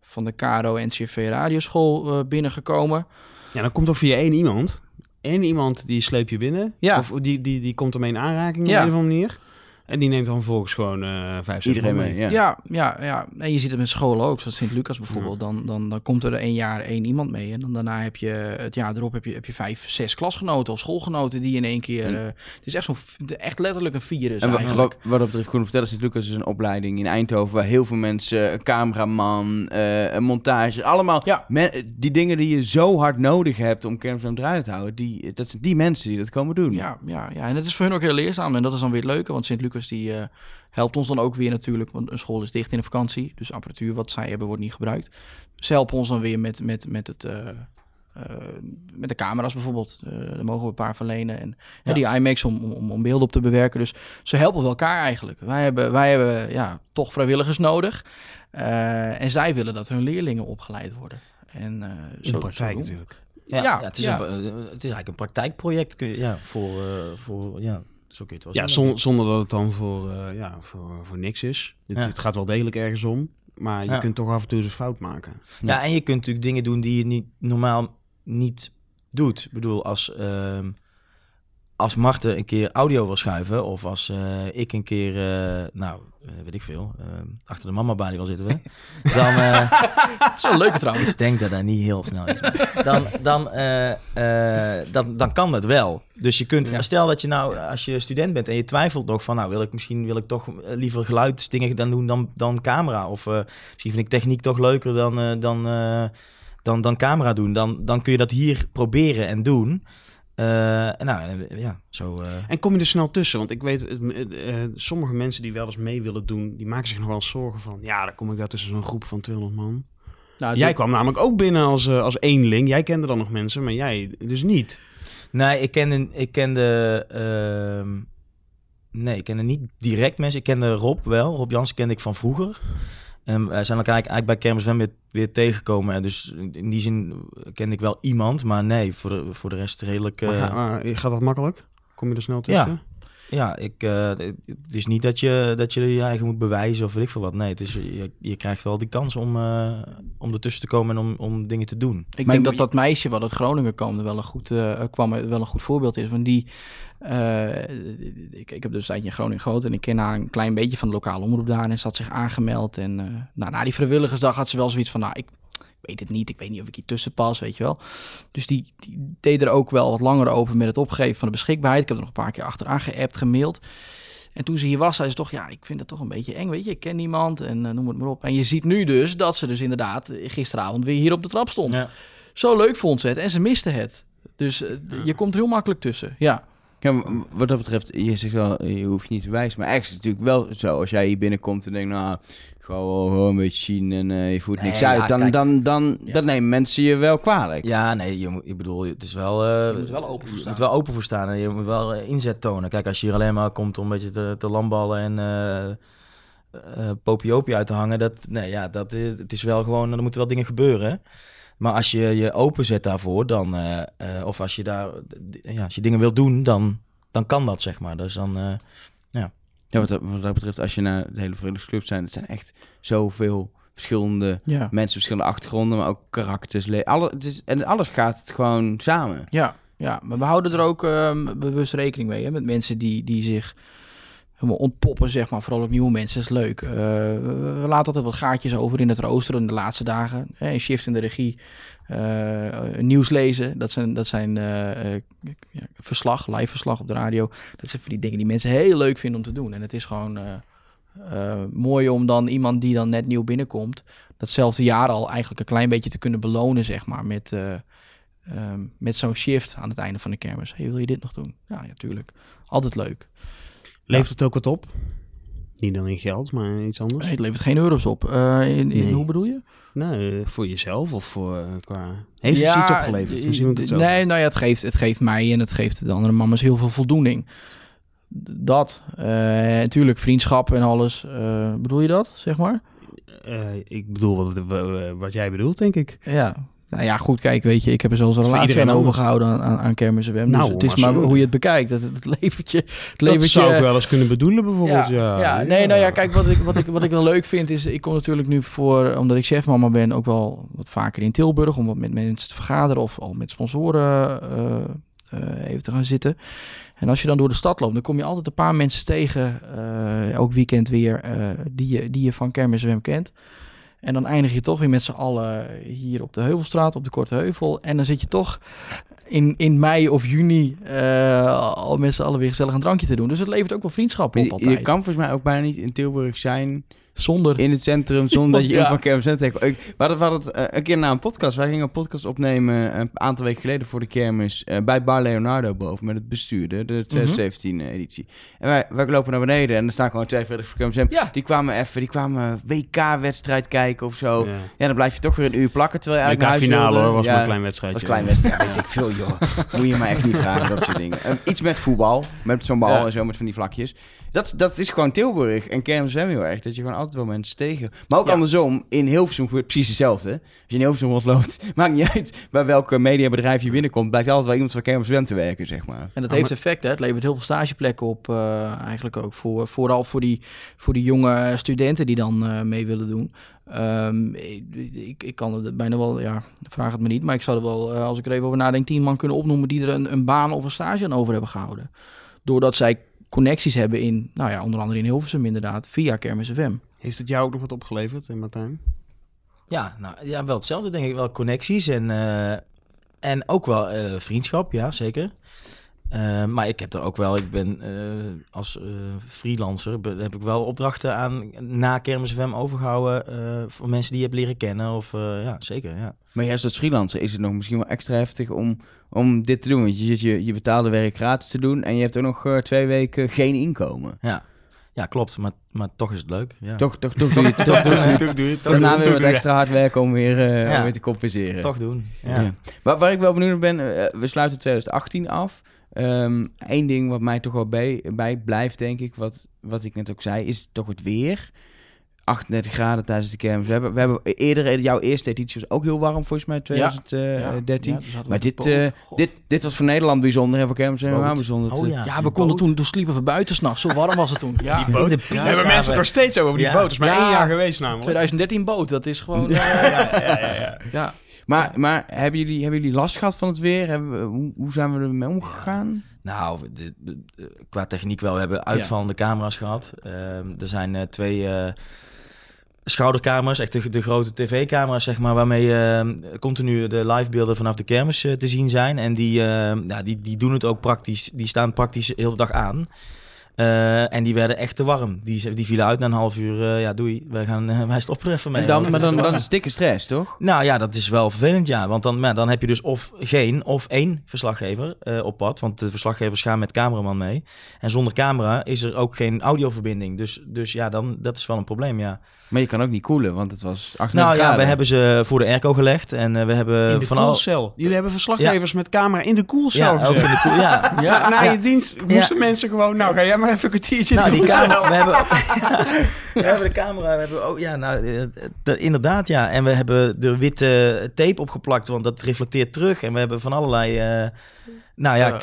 van de KRO NCV Radioschool binnengekomen. Ja, dan komt er via één iemand. Eén iemand die sleep je binnen. Ja. Of die, die, die komt ermee in aanraking Ja. op een of andere manier. En die neemt dan vervolgens gewoon eh vijf, zes Iedereen mee, ja. Ja, ja, ja. En je ziet het met scholen ook, zoals Sint-Lucas bijvoorbeeld. Dan, dan, dan komt er één jaar één iemand mee. En dan daarna heb je het jaar erop heb je, heb je vijf, zes klasgenoten of schoolgenoten die in één keer. En- eh, het is echt zo'n echt letterlijk een virus. En eigenlijk. wat, wat dat betreft, Groene Vertellen, Sint-Lucas is een opleiding in Eindhoven waar heel veel mensen, een cameraman, eh, een montage, allemaal Ja. die dingen die je zo hard nodig hebt om Kermis aan draaien te houden, die, dat zijn die mensen die dat komen doen. Ja, ja, ja, en het is voor hun ook heel leerzaam. En dat is dan weer het leuke, want Sint-Lucas die eh, helpt ons dan ook weer natuurlijk. Want een school is dicht in de vakantie, dus apparatuur wat zij hebben wordt niet gebruikt. Ze helpen ons dan weer met, met, met, het, eh, eh, met de camera's bijvoorbeeld. Eh daar mogen we een paar verlenen. En ja. die IMAX om, om, om beelden op te bewerken. Dus ze helpen wel elkaar eigenlijk. Wij hebben, wij hebben ja, toch vrijwilligers nodig. Eh, en zij willen dat hun leerlingen opgeleid worden. En, eh, In zo- de praktijk zo natuurlijk. Ja, Ja, ja, het, is ja. Een, het is eigenlijk een praktijkproject kun je, ja, voor, eh, voor, ja, zo kun je het wel Ja, zonder dat het dan voor, eh, ja, voor, voor niks is. Het, Ja. het gaat wel degelijk ergens om. Maar je Ja. kunt toch af en toe eens een fout maken. Ja, en je kunt natuurlijk dingen doen die je niet, normaal niet doet. Ik bedoel, als, ehm, als Marten een keer audio wil schuiven... of als eh, ik een keer, eh, nou, eh, weet ik veel... achter de mama balie wil zitten we... [LAUGHS] dan... Dat is wel trouwens. ik denk dat dat niet heel snel is. Dan, dan, dan, dan kan dat wel. Dus je kunt, Ja. stel dat je nou, als je student bent en je twijfelt nog van, nou wil ik misschien wil ik toch liever geluidsdingen dan doen dan, dan camera. Of misschien vind ik techniek toch leuker dan, dan, dan, dan camera doen. Dan, dan kun je dat hier proberen en doen. Eh, en nou, eh, ja, zo. eh, En kom je er snel tussen? Want ik weet, het, sommige mensen die wel eens mee willen doen, die maken zich nog wel eens zorgen van, ja, dan kom ik daar tussen zo'n groep van 200 man. Nou, jij dit- kwam namelijk ook binnen als, als eenling. Jij kende dan nog mensen, maar jij dus niet. Nee, ik kende, ik kende, ehm, nee, ik kende niet direct mensen. Ik kende Rob wel. Rob Jansen kende ik van vroeger. En wij zijn elkaar eigenlijk bij Kermis wel weer, weer tegengekomen. En dus in die zin kende ik wel iemand, maar nee, voor de, voor de rest redelijk... Maar eh, ga- maar gaat dat makkelijk? Kom je er snel tussen? ja, ik, eh, het is niet dat je, dat je je eigen moet bewijzen of weet ik veel wat. Nee, het is, je, je krijgt wel die kans om, eh, om ertussen te komen en om, om dingen te doen. Ik Maar denk dat dat meisje wat uit Groningen kwam wel een goed, eh, kwam er wel een goed voorbeeld is. Want die, eh, ik, ik heb dus een tijdje in Groningen gewoond en ik ken haar een klein beetje van de lokale omroep daar. En ze had zich aangemeld. En eh, nou, na die vrijwilligersdag had ze wel zoiets van, nou, ik weet het niet. Ik weet niet of ik hier tussen pas, weet je wel. Dus die, die deed er ook wel wat langer over met het opgeven van de beschikbaarheid. Ik heb er nog een paar keer achteraan geappt, gemaild. En toen ze hier was, zei ze toch, ja, ik vind het toch een beetje eng, weet je. Ik ken niemand en eh, noem het maar op. En je ziet nu dus dat ze dus inderdaad gisteravond weer hier op de trap stond. Ja. Zo leuk vond ze het en ze miste het. Dus eh, je komt er heel makkelijk tussen, ja. Ja, wat dat betreft, je zegt wel, je hoeft niet te wijzen. Maar eigenlijk is het natuurlijk wel zo. Als jij hier binnenkomt en denkt, nou, gewoon, gewoon een beetje zien en eh, je voert niks Nee, ja, uit. Dan, kijk. dan, dan, Ja. dan nemen mensen je wel kwalijk. Ja, nee, je moet, ik bedoel, het is wel... eh, Je moet wel open voor Je staan. moet wel open voor staan en je moet wel eh, inzet tonen. Kijk, als je hier alleen maar komt om een beetje te, te lamballen en eh eh, popiopie uit te hangen, dat, nee, ja, dat is, het is wel gewoon, er moeten wel dingen gebeuren. Maar als je je openzet daarvoor, dan, eh, eh, of als je daar, ja, als je dingen wilt doen, dan, dan kan dat, zeg maar. Dus dan, eh, Ja, wat, dat, wat dat betreft, als je naar de hele Verenigde zijn, het zijn echt zoveel verschillende Ja. mensen, verschillende achtergronden, maar ook karakters. le- Alle, het is, en alles gaat het gewoon samen. Ja, ja, maar we houden er ook ehm, bewust rekening mee. Hè, met mensen die, die zich ontpoppen, zeg maar. Vooral ook nieuwe mensen, is leuk. Eh, we, laten altijd wat gaatjes over in het rooster in de laatste dagen. Hè, een shift in de regie. eh, nieuws lezen, dat zijn, dat zijn eh, eh, verslag, live verslag op de radio. Dat zijn van die dingen die mensen heel leuk vinden om te doen. En het is gewoon eh, eh, mooi om dan iemand die dan net nieuw binnenkomt... datzelfde jaar al eigenlijk een klein beetje te kunnen belonen, zeg maar, met... eh, Ehm, met zo'n shift aan het einde van de kermis. Hey, wil je dit nog doen? Ja, ja, tuurlijk. Altijd leuk. Levert het ook wat op? Niet dan in geld, maar iets anders? Nee, het levert geen euro's op. Eh, in, in, Nee. Hoe bedoel je? Nee, eh, voor jezelf of voor eh, qua... Heeft het iets opgeleverd? d- Misschien moet het zo Nee, nou ja, het geeft, het geeft mij en het geeft de andere mama's heel veel voldoening. Dat. Eh natuurlijk, vriendschap en alles. Eh, bedoel je dat, zeg maar? Eh, ik bedoel wat- wat jij bedoelt, denk ik. Ja. Nou ja, goed, kijk, weet je, ik heb er zelfs een relatie aan overgehouden aan, aan, aan kermis WM. Nou, dus het is maar hoe je het bekijkt. Het, het levert je... Het Dat zou je, ik wel eens kunnen bedoelen, bijvoorbeeld. Ja, ja, nee, nou ja, kijk, wat ik, wat, ik, wat ik wel leuk vind is, ik kom natuurlijk nu voor, omdat ik chefmama ben, ook wel wat vaker in Tilburg om wat met mensen te vergaderen of al met sponsoren eh, eh, even te gaan zitten. En als je dan door de stad loopt, dan kom je altijd een paar mensen tegen, eh, elk weekend weer, die, je, die je van Kermis FM kent. En dan eindig je toch weer met z'n allen hier op de Heuvelstraat, op de Korte Heuvel. En dan zit je toch in, in mei of juni eh, al met z'n allen weer gezellig een drankje te doen. Dus het levert ook wel vriendschap op Je, altijd. je kan volgens mij ook bijna niet in Tilburg zijn Zonder... in het centrum zonder dat je [LAUGHS] Ja. van Kermis FM tegenkomt. Ik- We hadden, we hadden het eh, een keer na een podcast. Wij gingen een podcast opnemen een aantal weken geleden voor de Kermis eh, bij Bar Leonardo boven met het bestuur, de, de 2017 editie. En wij, wij lopen naar beneden en er staan gewoon twee vrijwilligers voor Kermis. Ja. Die kwamen even, die kwamen WK-wedstrijd kijken of zo. Ja. Ja. dan blijf je toch weer een uur plakken terwijl je eigenlijk naar huis finale wilde. hoor, was Ja. maar een klein wedstrijdje. was een klein wedstrijd. weet ik veel, joh. Moet je mij echt niet vragen, dat soort dingen. Eh, iets met voetbal, met zo'n bal Ja. en zo, met van die vlakjes. Dat, dat is gewoon Tilburg en Kermis FM heel erg. Dat je gewoon altijd wel mensen tegen. Maar ook Ja. andersom, in Hilversum gebeurt precies hetzelfde. Als je in Hilversum rondloopt, [LAUGHS] maakt niet uit bij welke mediabedrijf je binnenkomt. Blijkt altijd wel iemand van Kermis FM te werken, zeg maar. En dat heeft effect, hè? Het levert heel veel stageplekken op, eh, eigenlijk ook. Voor, vooral voor die, voor die jonge studenten die dan eh, mee willen doen. Ehm, ik, ik, kan het bijna wel, ja, vraag het me niet. Maar ik zou er wel, eh, als ik er even over nadenk, tien man kunnen opnoemen die er een, een baan of een stage aan over hebben gehouden. Doordat zij connecties hebben in, nou ja, onder andere in Hilversum inderdaad, via Kermis FM. Heeft het jou ook nog wat opgeleverd, eh, Martijn? Ja, nou, ja, wel hetzelfde denk ik. Wel connecties en, eh, en ook wel eh, vriendschap, ja, zeker. Eh, maar ik heb er ook wel, ik ben eh, als eh, freelancer, be- heb ik wel opdrachten aan na Kermis FM overgehouden eh, voor mensen die je hebt leren kennen. Of ja, zeker, ja. Maar juist als freelancer is het nog misschien wel extra heftig om, om dit te doen. Want je zit je, je betaalde werk gratis te doen en je hebt ook nog twee weken geen inkomen. Ja, ja klopt, maar, maar toch is het leuk. Ja. Toch, toch, toch doe je [LAUGHS] toch, doe je- Toch doe je. Daarna weer wat extra hard werken om weer, eh, Ja. om weer te compenseren. Toch doen. Ja. Ja. Maar waar ik wel benieuwd naar ben, we sluiten 2018 af. Ehm Eén ding wat mij toch wel bij, bij blijft, denk ik, wat, wat ik net ook zei, is toch het weer. 38 graden tijdens de kermis. We hebben, we hebben eerder, jouw eerste editie was ook heel warm, volgens mij, 2013. Ja, dus we maar dit, eh, dit, dit was voor Nederland bijzonder en voor kermis helemaal Boot. bijzonder. Oh ja. We konden boot. toen, toen sliepen we buiten s'nachts. Zo warm was het toen. Ja. [LAUGHS] Die boot. We hebben mensen het nog steeds over die Ja. boot. Het is maar Ja. één jaar geweest namelijk. 2013 boot, dat is gewoon... eh, [LAUGHS] ja, ja, ja, ja. Maar, maar hebben, jullie, hebben jullie last gehad van het weer? Hebben we, hoe, hoe zijn we ermee omgegaan? Nou, de- de- de- qua techniek wel. We hebben uitvallende camera's gehad. Ehm, er zijn eh, twee eh, schoudercamera's, echt de, de grote tv-camera's, zeg maar, waarmee eh, continu de livebeelden vanaf de kermis eh, te zien zijn. En die, eh, ja, die, die doen het ook praktisch. Die staan praktisch heel de dag aan. Eh, en die werden echt te warm. Die, die vielen uit na een half uur. eh, ja, doei. Wij, gaan, eh, wij stoppen er even mee. En dan, maar dan, dan is het dikke stress, toch? Nou ja, dat is wel vervelend, ja. Want dan, maar dan heb je dus of geen of één verslaggever eh, op pad. Want de verslaggevers gaan met cameraman mee. En zonder camera is er ook geen audioverbinding. Dus, dus ja, dan, dat is wel een probleem, ja. Maar je kan ook niet koelen, want het was 38 nou ja, we hebben ze voor de airco gelegd. En we hebben In de van al... koelcel. Jullie hebben verslaggevers met camera in de koelcel Ja, ook in de koel, ja. Ja, Na ja. je dienst moesten mensen gewoon... Nou, ga jij maar even een kwartiertje Nou, in de die camera, we hebben, [LAUGHS] we hebben de camera, we hebben ook, ja, nou, eh, de- inderdaad, ja. En we hebben de witte tape opgeplakt, want dat reflecteert terug. En we hebben van allerlei, eh, nou ja,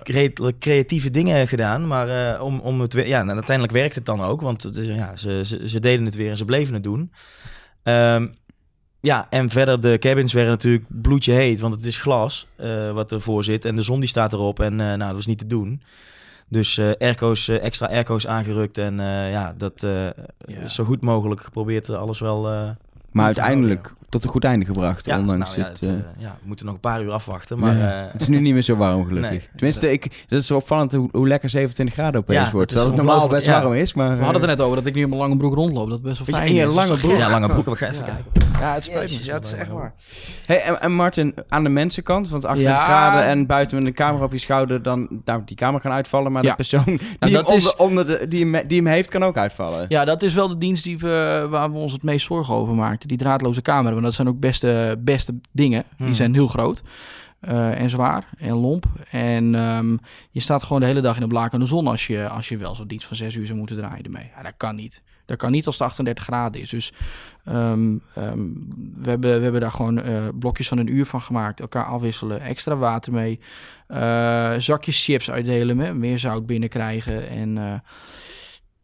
creatieve dingen gedaan. Maar eh, om, om het, weer- ja, nou, uiteindelijk werkt het dan ook, want het is, ja, ze, ze, ze deden het weer en ze bleven het doen. Ehm, ja, en verder de cabins werden natuurlijk bloedje heet, want het is glas eh, wat ervoor zit. En de zon die staat erop en eh, nou, dat was niet te doen. Dus eh airco's, eh, extra airco's aangerukt en eh, ja, dat eh, zo goed mogelijk geprobeerd alles wel... eh, Maar uiteindelijk tot een goed einde gebracht, ja, ondanks nou ja, het... het, ja, we moeten nog een paar uur afwachten, maar... ja. eh, het is nu niet meer zo warm, [LAUGHS] gelukkig. Nee. Tenminste, ik, dat is zo opvallend hoe, hoe lekker 27 graden opeens Ja, wordt. dat is Terwijl het normaal best ja. warm is, maar... We hadden het er net over dat ik nu in mijn lange broek rondloop. Dat is best wel Weet je, fijn. in je is. lange Dat broek? ja, lange broek, we gaan even Ja. kijken. Ja, het spijt me. Jezus, Ja, het is echt waar. Hey, en, en Martin, aan de mensenkant, want 38 Ja. graden en buiten met een camera op je schouder, dan nou, die camera kan uitvallen, maar Ja. de persoon die, Nou, hem, dat is- onder, onder de, die, hem, die hem heeft, kan ook uitvallen. Ja, dat is wel de dienst die we, waar we ons het meest zorgen over maakten. Die draadloze camera. Want dat zijn ook beste, beste dingen. Die Hmm. zijn heel groot. eh, en zwaar en lomp. En ehm, je staat gewoon de hele dag in de blakende zon als je, als je wel zo'n dienst van zes uur zou moeten draaien ermee. Ja, dat kan niet. Dat kan niet als het 38 graden is. Dus ehm, we, hebben, we hebben daar gewoon eh, blokjes van een uur van gemaakt. Elkaar afwisselen. Extra water mee. eh, zakjes chips uitdelen. Meer zout binnenkrijgen. En eh,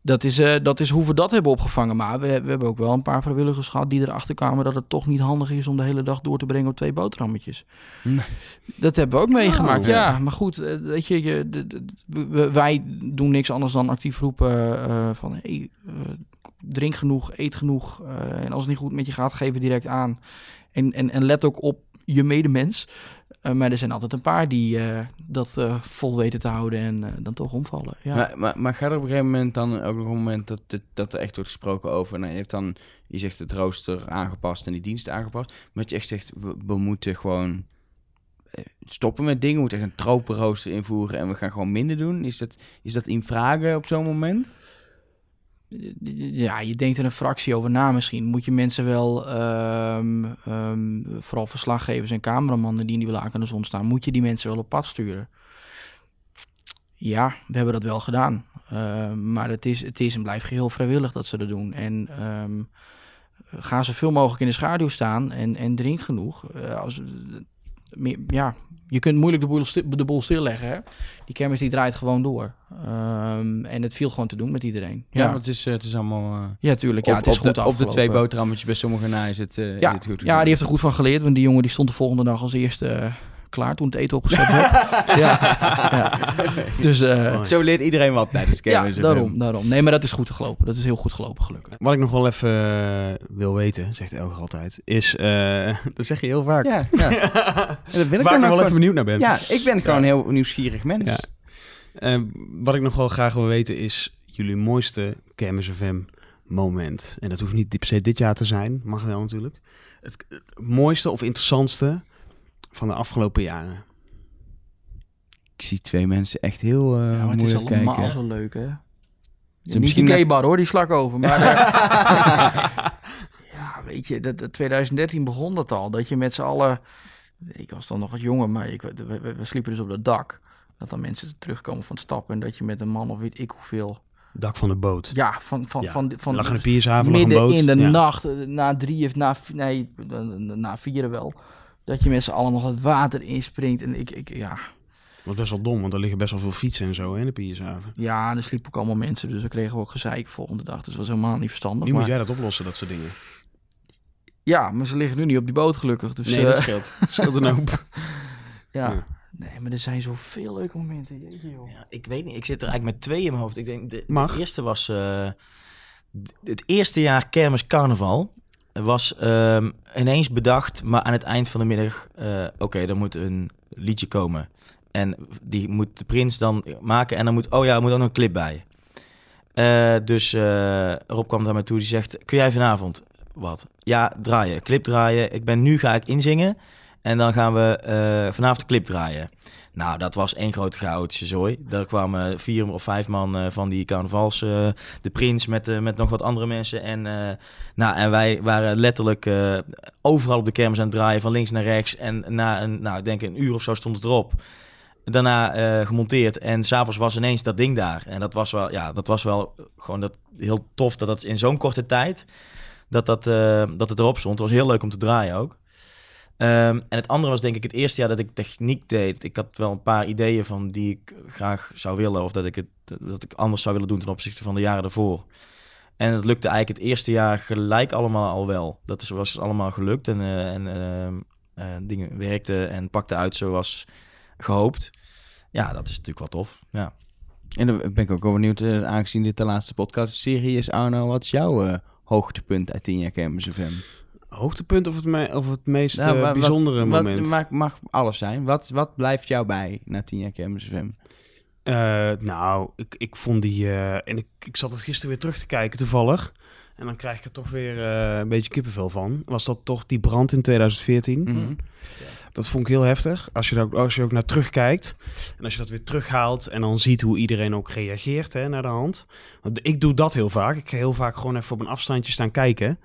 dat is, eh, dat is hoe we dat hebben opgevangen. Maar we, we hebben ook wel een paar vrijwilligers gehad die erachter kwamen dat het toch niet handig is om de hele dag door te brengen op twee boterhammetjes. Nee. Dat hebben we ook meegemaakt. Oh, ja. ja. maar goed, eh, weet je, je de- wij doen niks anders dan actief roepen eh, van hey, drink genoeg, eet genoeg. en als het niet goed met je gaat, geef het direct aan. En, en, en let ook op je medemens. Eh, maar er zijn altijd een paar die eh, dat eh, vol weten te houden en dan toch omvallen. Ja. Maar, maar, maar gaat er op een gegeven moment dan ook nog een moment dat, dat er echt wordt gesproken over... Nou, je hebt dan, je zegt het rooster aangepast en die diensten aangepast. Maar dat je echt zegt, we, we moeten gewoon stoppen met dingen. We moeten echt een tropenrooster invoeren en we gaan gewoon minder doen. Is dat, is dat in vragen op zo'n moment? Ja, je denkt er een fractie over na misschien. Moet je mensen wel, ehm, ehm, vooral verslaggevers en cameramannen die in die aan de zon staan, moet je die mensen wel op pad sturen? Ja, we hebben dat wel gedaan. Ehm, maar het is, het is en blijft geheel vrijwillig dat ze dat doen. En ehm, ga zoveel mogelijk in de schaduw staan en, en drink genoeg. Eh, als, ja, je kunt moeilijk de boel, de boel stilleggen. Hè? Die kermis die draait gewoon door. Ehm, en het viel gewoon te doen met iedereen. Ja, want het is, eh, het is allemaal... eh, Ja, tuurlijk. Ja, op, het is op goed de, Op de twee boterhammetjes bij sommigen na is het, eh, Ja, is het goed ja, die heeft er goed van geleerd. Want die jongen die stond de volgende dag als eerste klaar toen het eten opgezet werd. [LAUGHS] ja, ja. Dus eh, Zo leert iedereen wat tijdens ja, kermis. daarom, daarom. Nee, maar dat is goed gelopen. Dat is heel goed gelopen, gelukkig. Wat ik nog wel even eh, wil weten, zegt Elger altijd, is... eh, [LAUGHS] dat zeg je heel vaak. Ja, ja. [LAUGHS] En dat wil ik Waar ik nog wel gewoon- even benieuwd naar ben. Ja, ik ben gewoon een heel nieuwsgierig mens. Ja. Wat ik nog wel graag wil weten is jullie mooiste Kermis FM moment. En dat hoeft niet per se dit jaar te zijn, mag wel natuurlijk. Het, het mooiste of interessantste van de afgelopen jaren. Ik zie twee mensen echt heel eh Ja, maar het is allemaal kijken. zo leuk, hè? Ze Niet misschien naar- gaybar hoor, die slak over. Maar eh, [LAUGHS] ja, weet je, dat, dat 2013 begon dat al. Dat je met z'n allen... Ik was dan nog wat jonger, maar ik, we, we- we sliepen dus op het dak. Dat dan mensen terugkomen van het stappen. En dat je met een man of weet ik hoeveel... Dak van de boot. Ja, van... van, Ja, van, van lag een Piershaven, lag een Midden boot. in de Ja. nacht, eh, na drie of na... Nee, na vieren wel. Dat je met z'n allen nog het water inspringt. En ik, ik ja... Dat was best wel dom, want er liggen best wel veel fietsen en zo hè, in de Piershaven. Ja, en er sliepen ook allemaal mensen. Dus we kregen ook gezeik volgende dag. Dus dat was helemaal niet verstandig. Nu maar... moet jij dat oplossen, dat soort dingen. Ja, maar ze liggen nu niet op die boot gelukkig. Dus, nee, dat eh, scheelt. Dat scheelt een hoop. [LAUGHS] ja. Ja. Nee, maar er zijn zoveel leuke momenten. Jeetje, joh. Ja, ik weet niet, ik zit er eigenlijk met twee in mijn hoofd. Ik denk, de, eerste was... eh, het eerste jaar kermis carnaval was ehm, ineens bedacht, maar aan het eind van de middag... eh, Oké, er moet een liedje komen. En die moet de prins dan maken. En dan moet... Oh ja, er moet ook nog een clip bij. Eh, dus eh, Rob kwam daar me toe. Die zegt, kun jij vanavond wat? Ja, draaien. Clip draaien. Ik ben nu ga ik inzingen. En dan gaan we vanavond de clip draaien. Nou, dat was één grote chaotische zooi. Daar kwamen vier of vijf man eh, van die carnavals, eh, de prins met, eh, met nog wat andere mensen. En, nou, en wij waren letterlijk overal op de kermis aan het draaien, van links naar rechts. En na een, nou, ik denk een uur of zo stond het erop. Daarna gemonteerd en s'avonds was ineens dat ding daar. En dat was wel, ja, dat was wel gewoon dat, heel tof dat dat in zo'n korte tijd, dat, dat, dat het erop stond. Het was heel leuk om te draaien ook. Ehm, en het andere was denk ik het eerste jaar dat ik techniek deed. Ik had wel een paar ideeën van die ik graag zou willen. Of dat ik het dat ik anders zou willen doen ten opzichte van de jaren daarvoor. En het lukte eigenlijk het eerste jaar gelijk allemaal al wel. Dat is, was allemaal gelukt en, eh, en ehm, eh, dingen werkten en pakten uit zoals gehoopt. Ja, dat is natuurlijk wel tof. Ja. En dan ben ik ook wel benieuwd, eh, aangezien dit de laatste podcast-serie is, Arno, wat is jouw hoogtepunt uit 10 jaar Kermis FM? Hoogtepunt of het, me- of het meest Nou, eh, wat- bijzondere wat, moment? Wat, mag, mag alles zijn. Wat, wat blijft jou bij na 10 jaar Kermis FM? Eh, nou, ik, ik vond die... eh, en ik, ik zat het gisteren weer terug te kijken, toevallig. En dan krijg ik er toch weer eh, een beetje kippenvel van. Was dat toch die brand in 2014? Mhm. Dat vond ik heel heftig. Als je, er ook, als je ook naar terugkijkt. En als je dat weer terughaalt. En dan ziet hoe iedereen ook reageert hè, naar de hand. Want ik doe dat heel vaak. Ik ga heel vaak gewoon even op een afstandje staan kijken.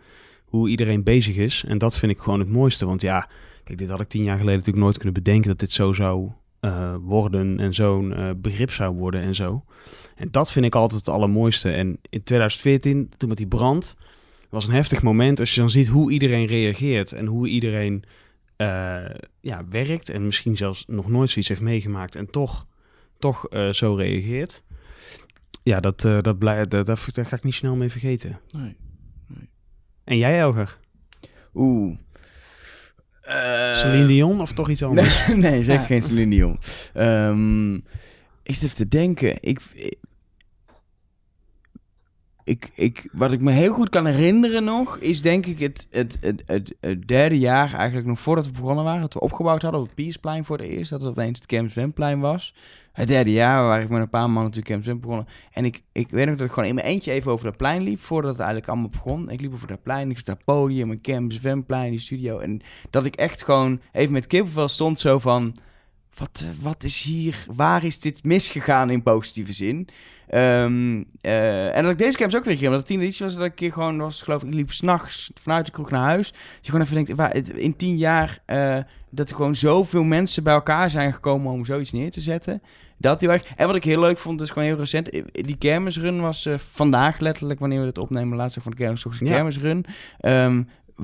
Hoe iedereen bezig is. En dat vind ik gewoon het mooiste. Want ja, kijk, dit had ik tien jaar geleden natuurlijk nooit kunnen bedenken. Dat dit zo zou eh, worden. En zo'n eh, begrip zou worden en zo. En dat vind ik altijd het allermooiste. En in 2014, toen met die brand. was een heftig moment. Als je dan ziet hoe iedereen reageert. En hoe iedereen eh, ja, werkt en misschien zelfs nog nooit zoiets heeft meegemaakt en toch, toch zo reageert. Ja, dat, dat, blij, dat, dat, ga ik niet snel mee vergeten. Nee. En jij, Elger? Oeh. Eh, Celine Dion of toch iets anders? Nee, [LAUGHS] nee zeker Ja. geen Celine Dion. Ehm ik zit even te denken. Ik, ik, ik, wat ik me heel goed kan herinneren nog, is denk ik het, het, het, het, het derde jaar, eigenlijk nog voordat we begonnen waren, dat we opgebouwd hadden op het Piersplein voor het eerst, dat het opeens het Camp Zwemplein was. Het derde jaar, waar ik met een paar mannen natuurlijk Camp Zwem begonnen. En ik, ik weet nog dat ik gewoon in mijn eentje even over dat plein liep, voordat het eigenlijk allemaal begon. Ik liep over dat plein, ik zat daar podium, een Camp Zwemplein, die studio. En dat ik echt gewoon even met kippenvel stond zo van... Wat, eh, wat is hier, waar is dit misgegaan in positieve zin? Ehm, eh, en dat ik deze camps ook weer ging, omdat de tiende editie was dat ik keer gewoon was, geloof ik, ik liep s'nachts vanuit de kroeg naar huis. Dat je gewoon even denkt, waar, in tien jaar eh, dat er gewoon zoveel mensen bij elkaar zijn gekomen om zoiets neer te zetten. Dat heel erg. En wat ik heel leuk vond, is gewoon heel recent. eh, Die kermisrun was vandaag letterlijk, wanneer we dit opnemen, laatste van de kermis, toch een Ja. kermisrun.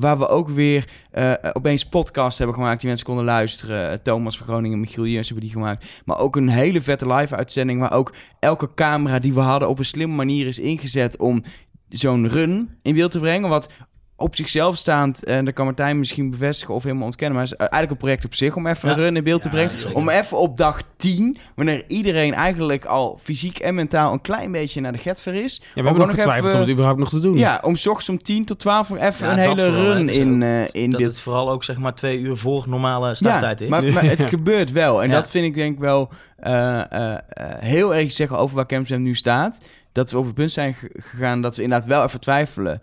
Waar we ook weer eh, opeens podcasts hebben gemaakt die mensen konden luisteren. Thomas van Groningen, Michiel Jens hebben die gemaakt. Maar ook een hele vette live-uitzending waar ook elke camera die we hadden op een slimme manier is ingezet om zo'n run in beeld te brengen. Wat op zichzelf staand, en dat kan Martijn misschien bevestigen of helemaal ontkennen, maar het is eigenlijk een project op zich om even Ja. een run in beeld te brengen. Om even op dag 10, wanneer iedereen eigenlijk al fysiek en mentaal een klein beetje naar de getver is. Ja, we hebben nog getwijfeld even- om het überhaupt nog te doen. Ja, om ochtends om 10 tot 12 uur even Ja, een hele vooral, run in, eh, in dat beeld het vooral ook zeg maar twee uur voor normale starttijd is. maar, maar het [LAUGHS] gebeurt wel. En dat vind ik denk ik wel eh, eh, eh, heel erg zeggen over waar Camsem nu staat. Dat we over het punt zijn ge- gegaan dat we inderdaad wel even twijfelen.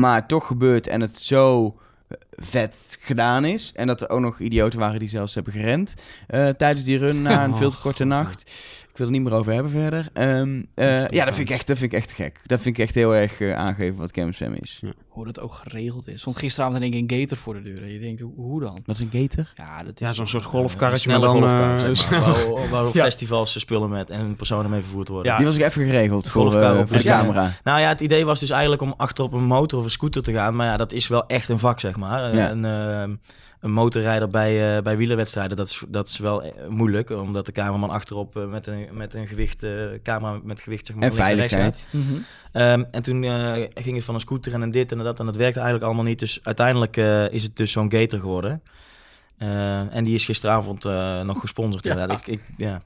Maar toch gebeurt en het zo vet gedaan is. En dat er ook nog idioten waren die zelfs hebben gerend eh, tijdens die run na een Oh, veel te korte nacht. Ik wil er niet meer over hebben verder. Ehm, eh, ja, dat vind, ik echt, dat vind ik echt gek. Dat vind ik echt heel erg eh, aangeven wat Camsem is. Hoe dat ook geregeld is. Want gisteravond denk ik een gator voor de deur. En je denkt, hoe, dan? Wat is een gator? Ja, dat is Ja, zo'n soort Een golfkarretje, maar snelle dan... golfkar, zeg maar. Waar, waar op Ja. festivals spullen met en personen mee vervoerd worden. Ja. Die was ik even geregeld voor, voor de camera. Nou ja, het idee was dus eigenlijk om achter op een motor of een scooter te gaan. Maar ja, dat is wel echt een vak, zeg maar. Ja. Een, een motorrijder bij, eh bij wielerwedstrijden, dat is, dat is wel eh, moeilijk. Omdat de cameraman achterop eh, met, een, met een gewicht, eh, camera met gewicht zeg maar, En veiligheid. gaat. Ehm, en toen eh, ging het van een scooter en een dit en dat. En dat werkte eigenlijk allemaal niet. Dus uiteindelijk eh, is het dus zo'n gator geworden. Eh, en die is gisteravond eh, nog gesponsord. Ja. Ik, ik, ja.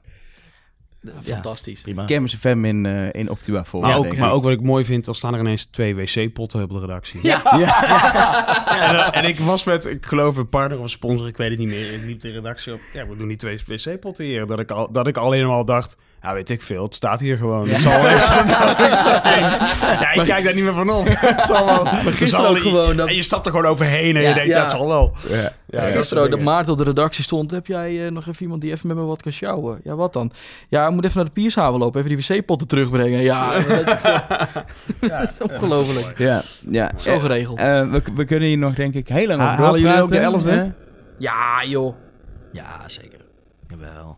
Ja, Ja, fantastisch. prima. Kermis FM in, eh, in Optima vol. Maar, ook, maar ook wat ik mooi vind, dan staan er ineens twee wc-potten op de redactie. [LAUGHS] Ja. En, eh, en ik was met, ik geloof een partner of een sponsor, ik weet het niet meer. Ik liep de redactie op, ja, we doen die twee wc-potten hier. Dat ik, al, dat ik alleen maar al dacht, ja, weet ik veel, het staat hier gewoon. Het zal wel eens [LAUGHS] zijn. Ja, ik kijk daar niet meer van op. [LAUGHS] Het zal wel. Maar gisteren ook gewoon dat- En je stapt er gewoon overheen en Ja. je denkt, ja, Ja. het zal wel. Ja. Ja, Ja, dat Gisteren ook dat. Maarten op de redactie stond. Heb jij eh, nog even iemand die even met me wat kan sjouwen? Ja, wat dan? Ja, ik moet even naar de Piershaven lopen. Even die wc-potten terugbrengen. Ja, [LAUGHS] dat is ongelooflijk. Ja, ja. Zo Eh, geregeld. eh, we, we kunnen hier nog denk ik heel lang over halen jullie ook de doorpraten. 11e? Eh, Ja, joh. Ja, zeker. Jawel.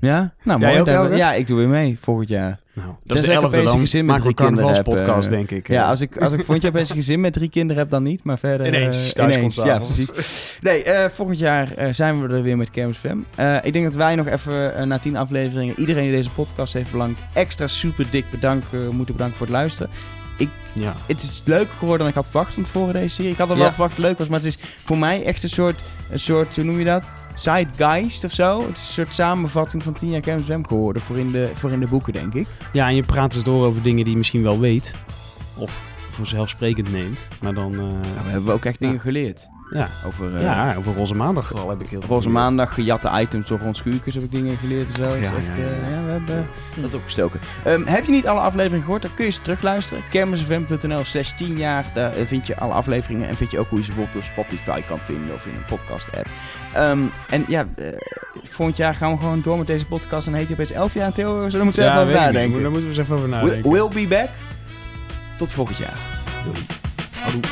Ja? Nou, mooi. ja, ik doe weer mee volgend jaar. Nou, dat Tenzij is de ik 11e opeens een dan. [LAUGHS] gezin met drie kinderen heb, eh, denk ik. Ja, als ik, als ik volgend jaar een gezin met drie kinderen heb, dan niet. Maar verder... Ineens, eh, ineens. komt Ja, precies. Nee, eh, volgend jaar eh, zijn we er weer met Kermis FM. Eh, ik denk dat wij nog even na tien afleveringen... iedereen die deze podcast heeft belangt... extra super dik bedanken, moeten bedanken voor het luisteren. Ja. Het is leuker geworden dan ik had verwacht van tevoren deze serie. Ik had al wel verwacht dat het leuk was, maar het is voor mij echt een soort, een soort hoe noem je dat? Zeitgeist of zo. Het is een soort samenvatting van 10 jaar Kermis geworden voor in, de, voor in de boeken, denk ik. ja, en je praat dus door over dingen die je misschien wel weet. Of vanzelfsprekend neemt. Maar dan... Nou, we hebben ook echt dingen geleerd. Ja. Over eh, ja, over Roze Maandag vooral heb ik heel veel roze maandag, gejatte items door ons schuurkes heb ik dingen geleerd en zo. Ja, echt, ja, ja. eh, ja, we hebben dat opgestoken. Ehm, heb je niet alle afleveringen gehoord, dan kun je ze terugluisteren. kermisfm.nl slash 10 jaar. Daar eh, vind je alle afleveringen en vind je ook hoe je ze bijvoorbeeld op Spotify kan vinden of in een podcast app. Ehm, en ja, eh, volgend jaar gaan we gewoon door met deze podcast en dan heet hij opeens 11 jaar. En Theo, we moeten even Ja, over nadenken. Daar moeten we eens even over We- nadenken. We'll be back. Tot volgend jaar. Houdoe.